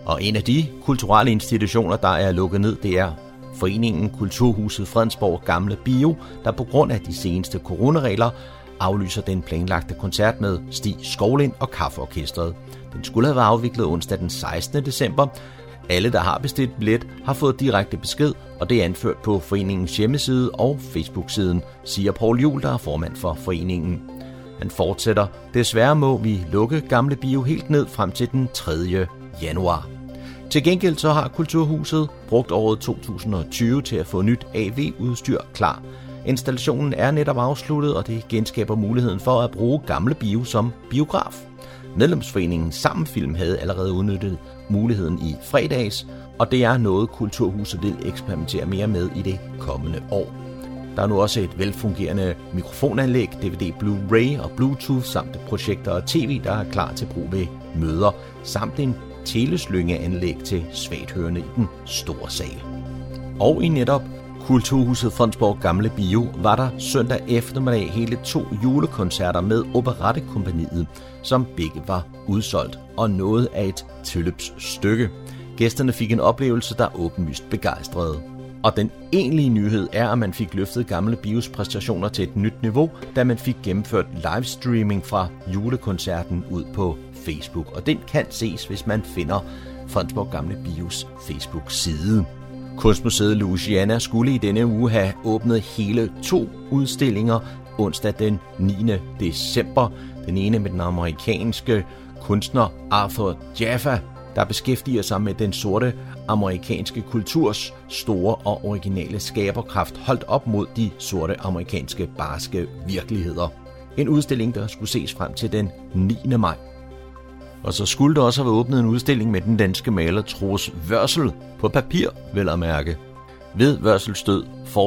Og en af de kulturelle institutioner, der er lukket ned, det er Foreningen Kulturhuset Fredensborg Gamle Bio, der på grund af de seneste coronaregler aflyser den planlagte koncert med Stig Skovlind og Kaffeorkestret. Den skulle have været afviklet onsdag den 16. december. Alle, der har bestilt billet, har fået direkte besked, og det er anført på foreningens hjemmeside og Facebook-siden, siger Paul Jul, der er formand for foreningen. Han fortsætter, desværre må vi lukke Gamle Bio helt ned frem til den 3. januar. Til gengæld så har Kulturhuset brugt året 2020 til at få nyt AV-udstyr klar. Installationen er netop afsluttet, og det genskaber muligheden for at bruge gamle bio som biograf. Medlemsforeningen Sammenfilm havde allerede udnyttet muligheden i fredags, og det er noget Kulturhuset vil eksperimentere mere med i det kommende år. Der er nu også et velfungerende mikrofonanlæg, DVD Blu-ray og Bluetooth samt projekter og tv, der er klar til brug ved møder, samt en teleslyngeanlæg til svagthørende i den store sal. Og i netop Kulturhuset Fondsborg Gamle Bio var der søndag eftermiddag hele to julekoncerter med Operettekompaniet, som begge var udsolgt og noget af et tilløbsstykke. Gæsterne fik en oplevelse, der åbenlyst begejstrede. Og den egentlige nyhed er, at man fik løftet gamle bios præstationer til et nyt niveau, da man fik gennemført livestreaming fra julekoncerten ud på Facebook. Og den kan ses, hvis man finder Fondsborg Gamle Bios Facebook-side. Kunstmuseet Louisiana skulle i denne uge have åbnet hele to udstillinger onsdag den 9. december. Den ene med den amerikanske kunstner Arthur Jaffa, der beskæftiger sig med den sorte amerikanske kulturs store og originale skaberkraft holdt op mod de sorte amerikanske barske virkeligheder. En udstilling, der skulle ses frem til den 9. maj. Og så skulle der også have åbnet en udstilling med den danske maler Troels Vørsel på papir, vel at mærke. Ved Vørsels død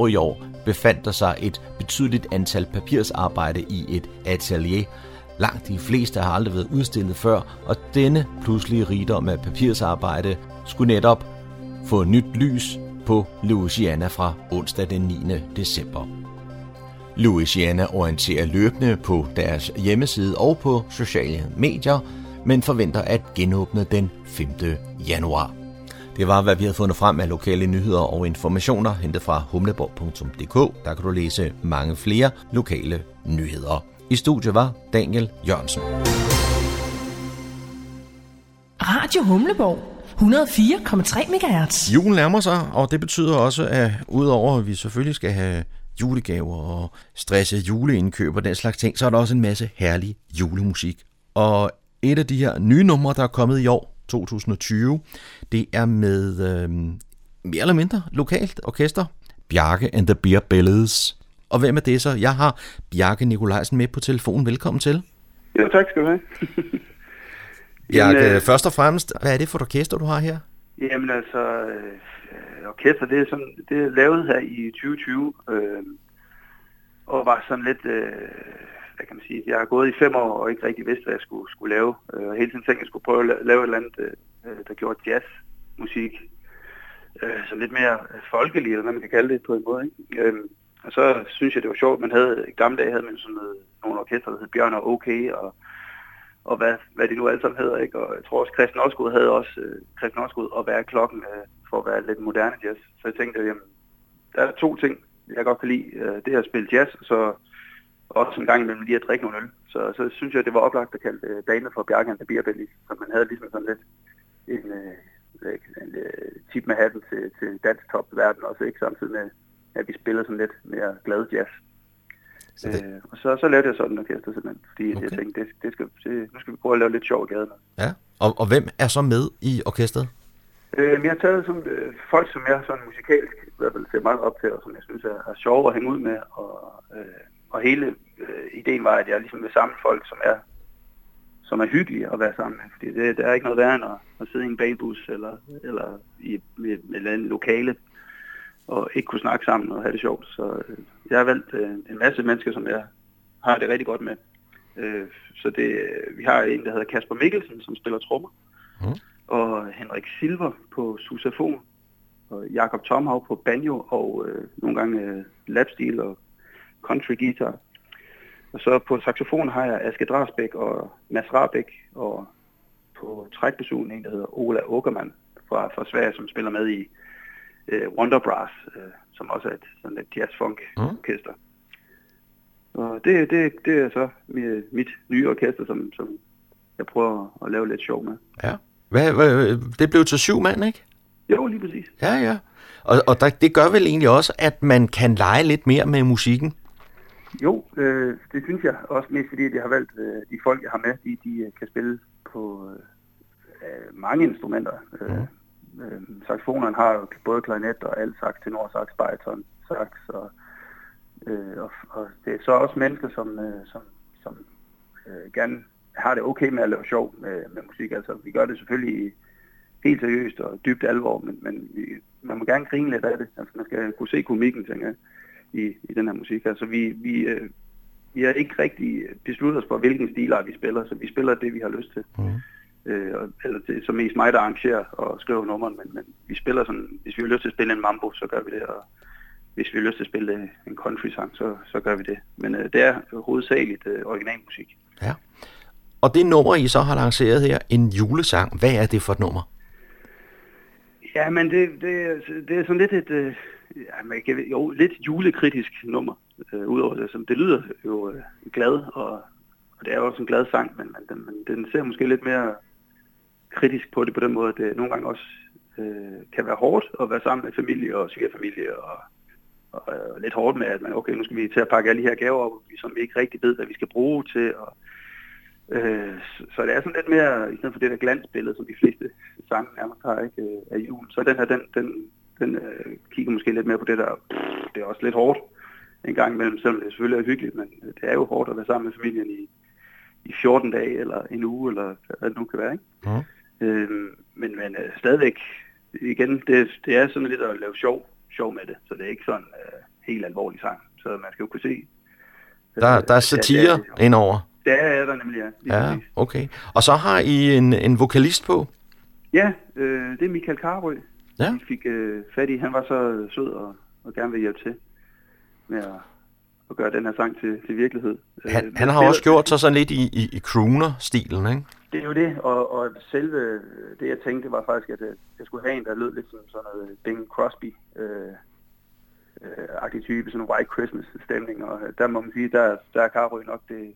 i år befandt der sig et betydeligt antal papirsarbejde i et atelier. Langt de fleste har aldrig været udstillet før, og denne pludselige rigdom af papirsarbejde skulle netop få nyt lys på Louisiana fra onsdag den 9. december. Louisiana orienterer løbende på deres hjemmeside og på sociale medier, men forventer at genåbne den 5. januar. Det var, hvad vi havde fundet frem af lokale nyheder og informationer hentet fra humleborg.dk. Der kan du læse mange flere lokale nyheder. I studiet var Daniel Jørgensen. Radio Humleborg 104,3 MHz. Julen nærmer sig, og det betyder også, at udover at vi selvfølgelig skal have julegaver og stresse juleindkøb og den slags ting, så er der også en masse herlig julemusik. Og et af de her nye numre, der er kommet i år, 2020, det er med øh, mere eller mindre lokalt orkester, Bjarke and the Beer Bells. Og hvem er det så? Jeg har Bjarke Nikolajsen med på telefonen. Velkommen til. Jo, tak skal du have. <laughs> Bjarke, Jamen, øh, først og fremmest, hvad er det for et orkester, du har her? Jamen altså, øh, orkester, det er, sådan, det er lavet her i 2020, øh, og var sådan lidt, øh, hvad kan man sige, jeg har gået i fem år og ikke rigtig vidste, hvad jeg skulle, skulle lave. Øh, og hele tiden tænkte, jeg skulle prøve at lave et eller andet, øh, øh, der gjorde jazzmusik, så lidt mere folkelig, eller hvad man kan kalde det på en måde. Ikke? Øhm, og så synes jeg, det var sjovt, man havde, i gamle dage havde man sådan noget, nogle orkester, der hed Bjørn og OK, og og hvad, hvad de nu alle sammen hedder, ikke? Og jeg tror også, Christian Osgood havde også, øh, Christian Osgood og være klokken øh, for at være lidt moderne jazz. Så jeg tænkte, jamen, der er to ting, jeg godt kan lide. Det er at spille jazz, og så også en gang imellem lige at drikke nogle øl. Så, så synes jeg, det var oplagt at kalde øh, banen for Bjarke and the. Så man havde ligesom sådan lidt en, øh, en, øh, tip med hatten til, til dansk topverden også, ikke? Samtidig med, at vi spiller sådan lidt mere glad jazz. Så det- Øh, og så, så lavede jeg sådan en orkester simpelthen, fordi. Okay. jeg tænkte, det, det skal, det, nu skal vi prøve at lave lidt sjov i gaden. Ja. Og, og hvem er så med i orkestret? Øh, jeg har taget sådan, øh, folk, som jeg sådan musikalsk i hvert fald ser meget op til, og som jeg synes er, er sjove at hænge ud med. Og, øh, og hele øh, ideen var, at jeg ligesom vil samle folk, som er som er hyggelige at være sammen med. Fordi det, der er ikke noget værre end at, at sidde i en bagbus eller, eller i med, med en lokale og ikke kunne snakke sammen og have det sjovt. Så øh, jeg har valgt øh, en masse mennesker, som jeg har det rigtig godt med. Øh, så det, øh, vi har en, der hedder Kasper Mikkelsen, som spiller trommer, og Henrik Silver på susafon, og Jakob Tomhav på banjo, og øh, nogle gange øh, lapstil og country guitar. Og så på saxofon har jeg Aske Drasbæk og Mads Rabeck, og på trækpersonen en, der hedder Ola Åkermann fra, fra Sverige, som spiller med i øh, Wonder Brass, øh, som også er et, sådan et jazz-funk orkester. Og det, det, det er så mit, mit nye orkester, som, som jeg prøver at lave lidt sjov med. Ja. Hvad, hvad, det blev til syv mand, ikke? Jo, lige præcis. Ja, ja. Og, og der, det gør vel egentlig også, at man kan lege lidt mere med musikken? Jo, øh, det synes jeg også mest fordi, jeg har valgt øh, de folk, jeg har med, de, de øh, kan spille på øh, mange instrumenter. Øh, øh, saxofoneren har jo både klarinet og alt sax, tenor sax, bariton, sax, og, øh, og, og det er så også mennesker, som, øh, som, som øh, gerne har det okay med at lave sjov med, med musik. Altså, vi gør det selvfølgelig helt seriøst og dybt alvor, men, men vi, man må gerne grine lidt af det. Altså, man skal kunne se komikken, tænker jeg, i, i den her musik. Altså, vi, vi, øh, vi har ikke rigtig besluttet os for, hvilken stilart vi spiller, så vi spiller det, vi har lyst til. Mm. Øh, og- eller det er så mest mig, der arrangerer og skriver nummeren, men, men vi spiller sådan, hvis vi har lyst til at spille en mambo, så gør vi det, og hvis vi har lyst til at spille en country-sang, så, så gør vi det. Men øh, det er hovedsageligt øh, originalmusik. Ja. Og det nummer, I så har lanceret her, en julesang, hvad er det for et nummer? Ja, men det, det, det er sådan lidt et, øh, ja, man kan, jo, lidt julekritisk nummer, øh, udover det. Som, det lyder jo øh, glad, og, og det er jo også en glad sang, men, men, den, men den ser måske lidt mere kritisk på det på den måde, at det nogle gange også øh, kan være hårdt at være sammen med familie og svigerfamilie, og, og og lidt hårdt med, at man, okay, nu skal vi til at pakke alle de her gaver op, som vi ikke rigtig ved, hvad vi skal bruge til, og Øh, så, det er sådan lidt mere, i stedet for det der glansbillede, som de fleste sange nærmest har ikke, øh, af julen, så den her, den, den, den øh, kigger måske lidt mere på det der, pff, det er også lidt hårdt en gang imellem, selvom det selvfølgelig er hyggeligt, men øh, det er jo hårdt at være sammen med familien i, i 14 dage, eller en uge, eller hvad det nu kan være, ikke? Mm. Øh, men men øh, stadigvæk, igen, det, det er sådan lidt at lave sjov, sjov med det, så det er ikke sådan øh, helt alvorlig sang, så man skal jo kunne se. Der, øh, der er at satire det er- indover. Det er der nemlig, ja. Ja, præcis. okay. Og så har I en, en vokalist på. Ja, øh, det er Michael Karrø. Ja. Vi fik øh, fat i. Han var så sød og, og gerne vil hjælpe til med at, at gøre den her sang til, til virkelighed. Han, Øh, han har også gjort sig sådan lidt i, i, i crooner-stilen, ikke? Det er jo det, og, og selve det, jeg tænkte, var faktisk, at jeg skulle have en, der lød lidt som sådan noget Bing Crosby. Øh, øh, agtig type, sådan en White Christmas stemning, og øh, der må man sige, der, der er Karrø nok det,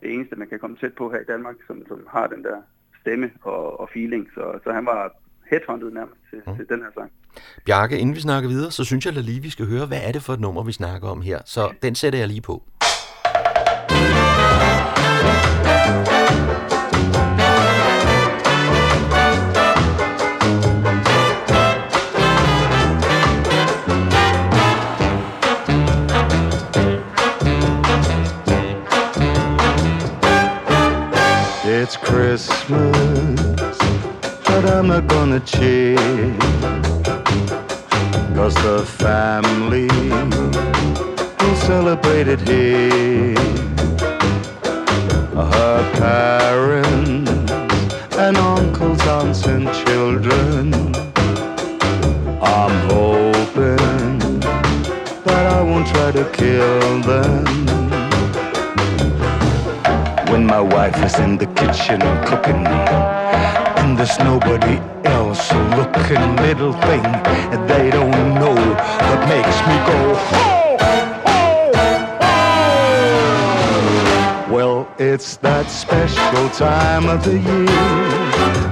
det eneste, man kan komme tæt på her i Danmark, som, som har den der stemme og, og feeling, så, så han var headhunted nærmest til, mm. til den her sang. Bjarke, inden vi snakker videre, så synes jeg da lige, vi skal høre, hvad er det for et nummer, vi snakker om her. Så den sætter jeg lige på. It's Christmas, but I'm not gonna cheer. Cause the family will celebrate it here. Her parents and uncles, aunts, and children. I'm hoping that I won't try to kill them when my wife is in the kitchen cooking. And there's nobody else looking. Little thing they don't know that makes me go, oh, oh, oh. Well, it's that special time of the year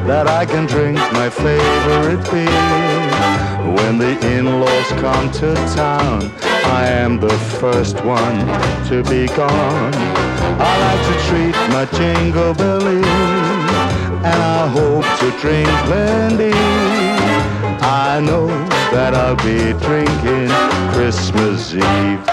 that I can drink my favorite beer. When the in-laws come to town, I am the first one to be gone. I like to treat my jingle belly, and I hope to drink plenty. I know that I'll be drinking Christmas Eve.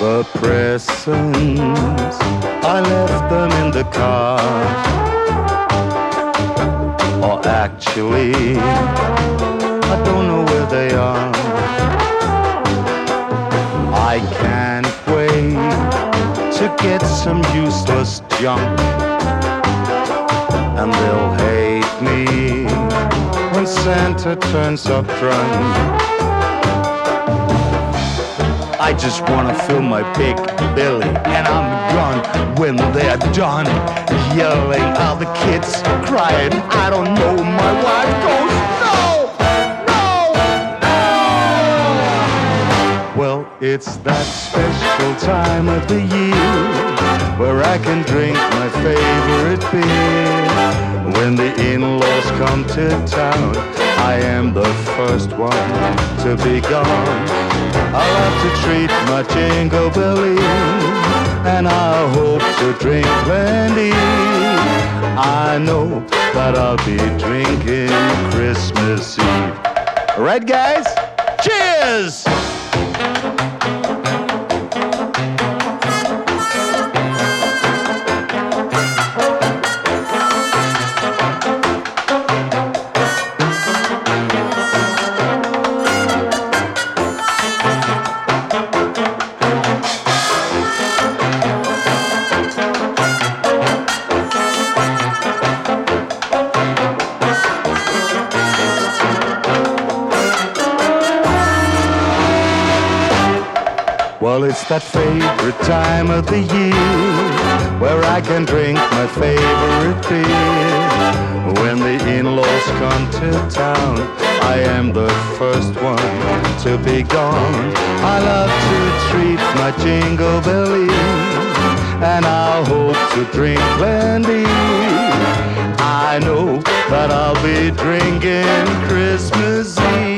The presents, I left them in the car. Or actually, I don't know where they are. I can't wait to get some useless junk. And they'll hate me when Santa turns up drunk. I just wanna fill my big belly and I'm gone when they're done yelling. All the kids crying. I don't know. My wife goes, no, no, no. Well, it's that special time of the year where I can drink my favorite beer. When the in-laws come to town, I am the first one to be gone. I love to treat my jingle belly, and I hope to drink plenty. I know that I'll be drinking Christmas Eve. All right, guys? Cheers! Well, it's that favorite time of the year where I can drink my favorite beer. When the in-laws come to town, I am the first one to be gone. I love to treat my jingle belly, and I hope to drink plenty. I know that I'll be drinking Christmas Eve.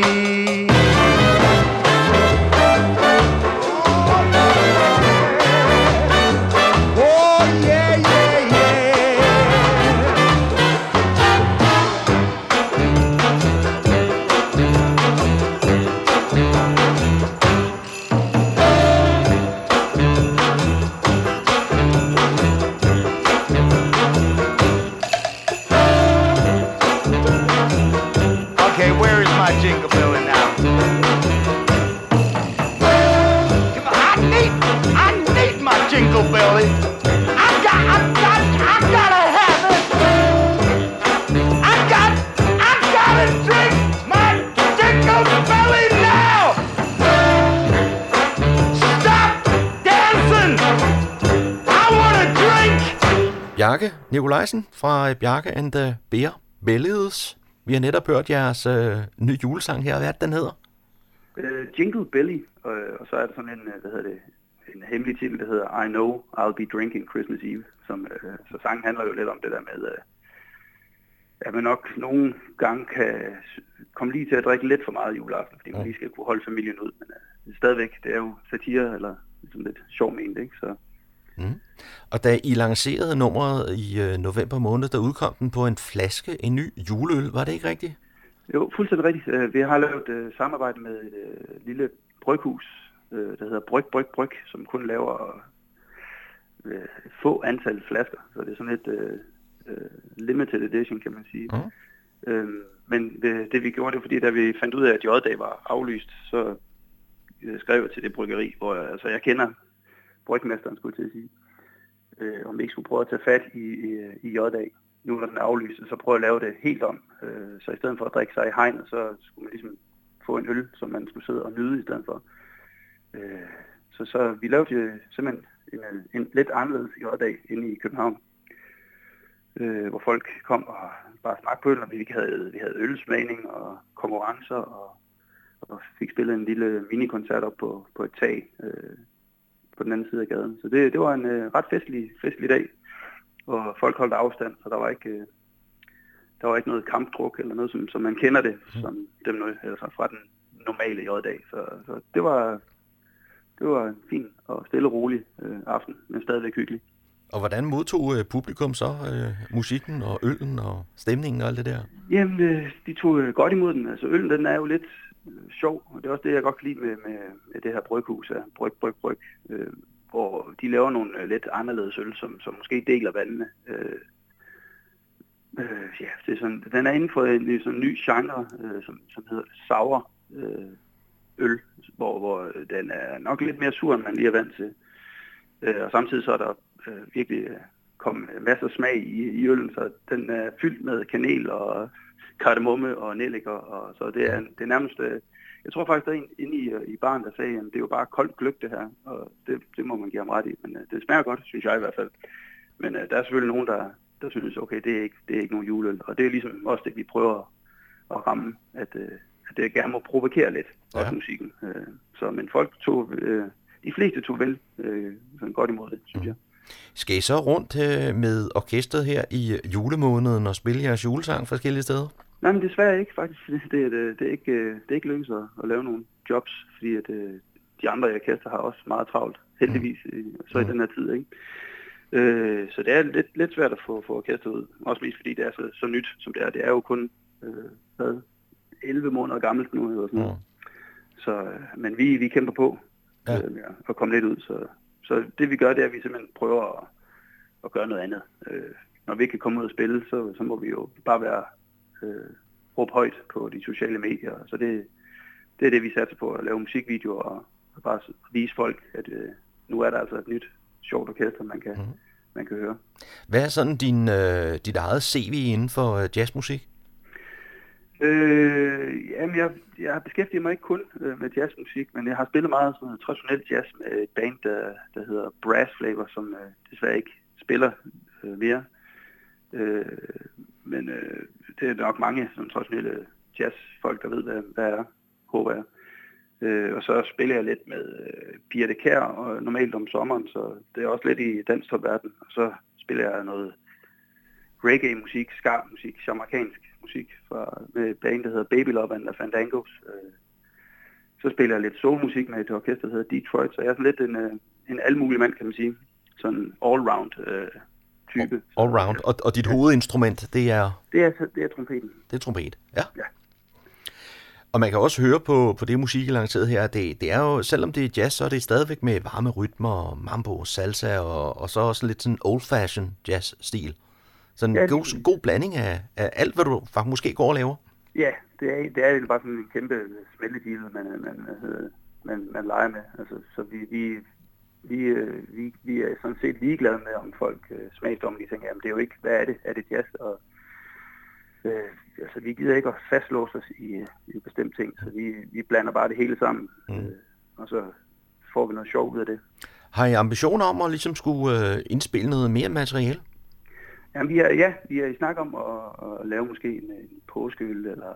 Nikolajsen fra Bjarke and the Bear Belledes. Vi har netop hørt jeres øh, nye julesang her. Hvad er det, den hedder? Uh, Jingle Belly, og, og så er der sådan en, øh, hvad hedder det, en hemmelig titel, der hedder I Know I'll Be Drinking Christmas Eve. Som, uh, så sangen handler jo lidt om det der med, uh, at man nok nogle gange kan komme lige til at drikke lidt for meget juleaften, fordi man lige skal kunne holde familien ud. Men uh, stadigvæk, det er jo satire, eller sådan lidt sjov ment, ikke? Så, Mm. Og da I lancerede nummeret i øh, november måned, der udkom den på en flaske, en ny juleøl. Var det ikke rigtigt? Jo, fuldstændig rigtigt. Øh, Vi har lavet uh, samarbejde med et uh, lille bryghus, uh, der hedder Bryg, Bryg, Bryg, som kun laver uh, få antal flasker. Så det er sådan et uh, uh, limited edition, kan man sige. Mm. Uh, men det, det vi gjorde, det var fordi, da vi fandt ud af, at J-dag var aflyst, så uh, skrev jeg til det bryggeri, hvor jeg, altså, jeg kender brygmesteren, skulle jeg til at sige, øh, om vi ikke skulle prøve at tage fat i, i, i J-dag. Nu når den er aflyst, så prøve at lave det helt om. Øh, så i stedet for at drikke sig i hegnet, så skulle man ligesom få en øl, som man skulle sidde og nyde i stedet for. Øh, så, så vi lavede simpelthen en, en lidt anderledes J-dag inde i København, øh, hvor folk kom og bare smagte på øl, og vi havde, vi havde ølsmagning og konkurrencer, og, og fik spillet en lille minikoncert op på, på et tag øh, på den anden side af gaden. Så det, det var en øh, ret festlig, festlig dag, og folk holdt afstand, så der var ikke, øh, der var ikke noget kampdruk eller noget, som, som man kender det som dem, altså fra den normale J-dag. Så, så det var det var en fin og stille og rolig øh, aften, men stadigvæk hyggelig. Og hvordan modtog øh, publikum så øh, musikken og øllen og stemningen og alt det der? Jamen, øh, de tog øh, godt imod den. Altså, øllen, den er jo lidt sjov, og det er også det, jeg godt kan lide med, med, med det her bryghus af Bryg, Bryg, Bryg, øh, hvor de laver nogle øh, lidt anderledes øl, som, som måske deler vandene. Øh, øh, ja, det er sådan, den er inden for en, en sådan ny genre, øh, som, som hedder sour øh, øl, hvor, hvor den er nok lidt mere sur, end man lige er vant til. Øh, og samtidig så er der øh, virkelig øh, kommet masser af smag i, i øllen, så den er fyldt med kanel og kardemomme og nellik, og, så det er, det er nærmest, øh, jeg tror faktisk, der er en inde i, øh, i baren, der sagde, at det er jo bare koldt gløk det her, og det, det må man give ham ret i, men øh, det smager godt, synes jeg i hvert fald. Men der er selvfølgelig nogen, der, der synes, okay, det er, ikke, det er ikke nogen juleøl, og det er ligesom også det, vi prøver at ramme, at, at det gerne må provokere lidt, Ja. også musikken. Så, men folk tog, de fleste tog vel sådan godt imod det, synes jeg. Skal I så rundt øh, med orkestret her i julemåneden og spille jeres julesang forskellige steder? Nej, men desværre ikke faktisk. <laughs> Det, er- det, det, er ikke, øh, det er ikke lykkedes at, at lave nogle jobs, fordi at, øh, de andre i orkester har også meget travlt, heldigvis, i- så i den her tid. Ikke? Øh, så det er lidt, lidt svært at få, få orkestret ud. Også mest fordi det er så, så nyt, som det er. Det er jo kun øh, hvad, 11 måneder gammelt nu. Eller sådan noget. Så, øh, men vi, vi kæmper på Ja. øh, med at komme lidt ud. Så, så det vi gør, det er, at vi simpelthen prøver at, at gøre noget andet. Øh, når vi ikke kan komme ud og spille, så, så må vi jo bare være øh, råbe højt på de sociale medier. Så det, det er det, vi satser på, at lave musikvideoer og, og bare vise folk, at øh, nu er der altså et nyt sjovt orkester, man kan, mm. man kan høre. Hvad er sådan din, øh, dit eget CV inden for øh, jazzmusik? Øh, jamen, jeg, jeg har beskæftiget mig ikke kun øh, med jazzmusik, men jeg har spillet meget sådan traditionel jazz med et band, der, der hedder Brass Flavor, som øh, desværre ikke spiller øh, mere. Øh, men øh, det er nok mange som traditionelle jazzfolk, der ved, hvad, hvad er, håber jeg. Øh, og så spiller jeg lidt med øh, Pia de Kjær, og normalt om sommeren, så det er også lidt i dansk verden. Og så spiller jeg noget reggae-musik, ska-musik, jamaikansk musik fra, med et band, der hedder Baby Love and the Fandangos. Øh, så spiller jeg lidt soulmusik med et orkester, der hedder Detroit, så jeg er sådan lidt en, øh, en almulig mand, kan man sige. Sådan all-round øh, type. All round. Og, og dit hovedinstrument, det er, Det er, det er trompeten. det er trompet. Ja. Ja. Og man kan også høre på, på det musik, I lanceret her, det, det er jo, selvom det er jazz, så er det stadigvæk med varme rytmer, mambo, salsa, og, og så også lidt sådan old-fashioned jazz-stil. Så en Ja, det- god, god blanding af, af alt, hvad du faktisk måske går og laver. Ja, det er, det er bare sådan en kæmpe smeltedeal, man, man, øh, man, man leger med. Altså, så vi, vi, vi, øh, vi, vi er sådan set ligeglade med, om folk øh, smagsdommer, de tænker, jamen det er jo ikke, hvad er det? Er det jazz? Og, øh, altså, vi gider ikke at fastlåse os i, øh, i bestemt ting, så vi, vi blander bare det hele sammen, mm. øh, og så får vi noget sjov ud af det. Har I ambitioner om at ligesom skulle øh, indspille noget mere materiale? Jamen, vi er, ja, vi er i snak om at, at lave måske en, en påskeøl, eller,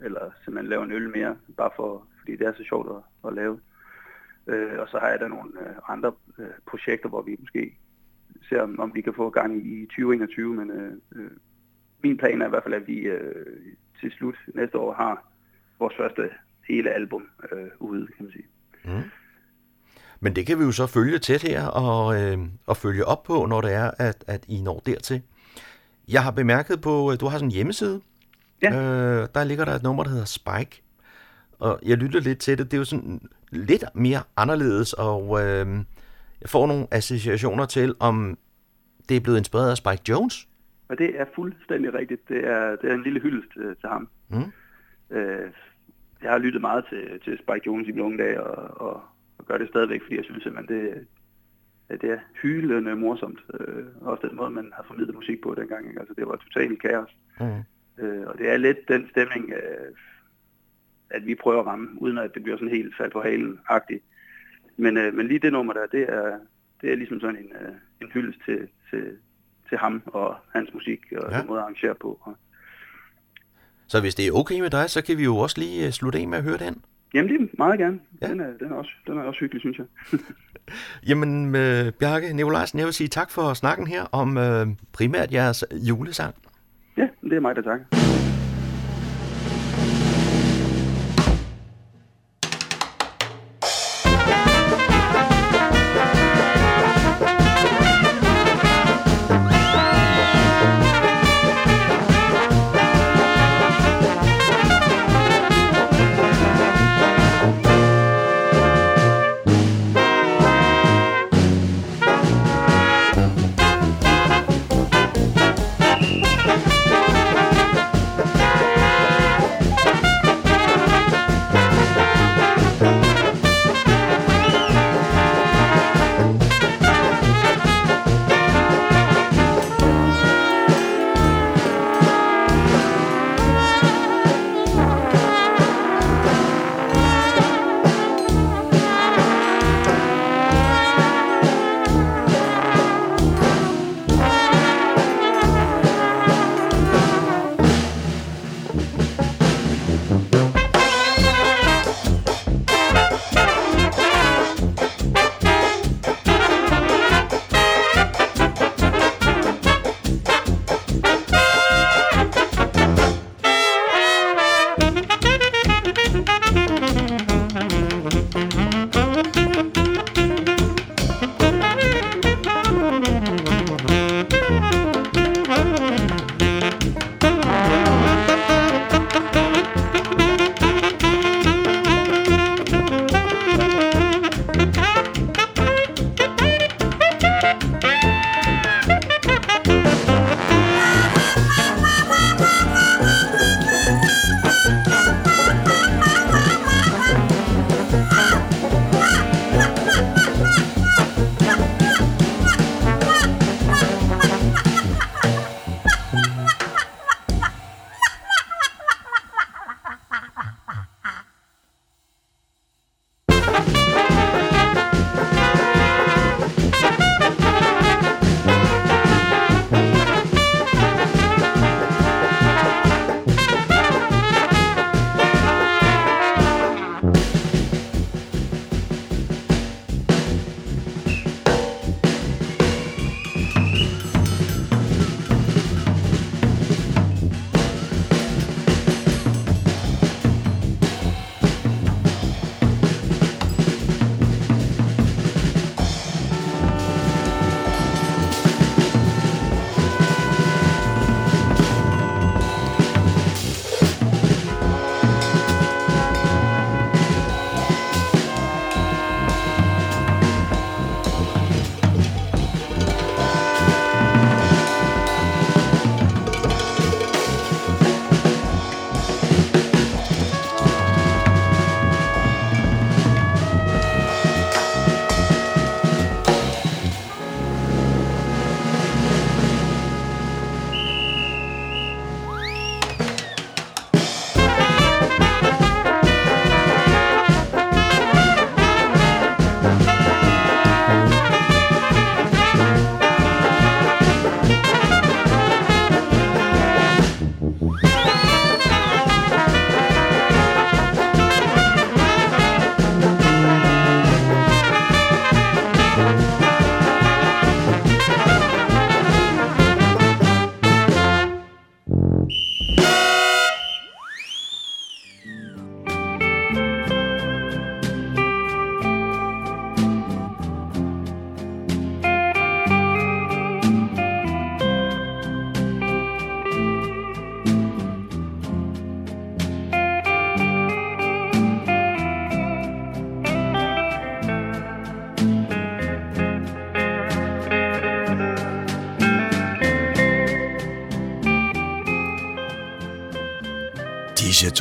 eller simpelthen lave en øl mere, bare for, fordi det er så sjovt at, at lave. Øh, og så har jeg da nogle øh, andre øh, projekter, hvor vi måske ser, om, om vi kan få gang i, i 2021, men øh, øh, min plan er i hvert fald, at vi øh, til slut næste år har vores første hele album øh, ude, kan man sige. Mm. Men det kan vi jo så følge tæt her og, øh, og følge op på, når det er, at, at I når dertil. Jeg har bemærket på, at du har sådan en hjemmeside. Ja. Øh, der ligger der et nummer, der hedder Spike. Og jeg lytter lidt til det. Det er jo sådan lidt mere anderledes, og øh, jeg får nogle associationer til, om det er blevet inspireret af Spike Jones. Og det er fuldstændig rigtigt. Det er, det er en lille hyldest øh, til ham. Mm. Øh, jeg har lyttet meget til, til Spike Jones i mine unge dage, og, og, og gør det stadigvæk, fordi jeg synes simpelthen, det, at det er hylende morsomt. Øh, også den måde, man har formidlet musik på dengang. Ikke? Altså, det var totalt kaos. Mm. Øh, og det er lidt den stemning, øh, at vi prøver at ramme, uden at det bliver sådan helt fald på halen-agtigt. Men, øh, men lige det nummer der, det er, det er ligesom sådan en, øh, en hyldest til, til, til ham og hans musik og Ja. den måde at arrangere på. Og, Så hvis det er okay med dig, så kan vi jo også lige øh, slutte af med at høre den. jamen lige meget gerne. Ja. Den, er, den, er også, den er også hyggelig, synes jeg. <laughs> Jamen, øh, Bjarke Nikolajsen, jeg vil sige tak for snakken her om øh, primært jeres julesang. ja, det er mig, der takker.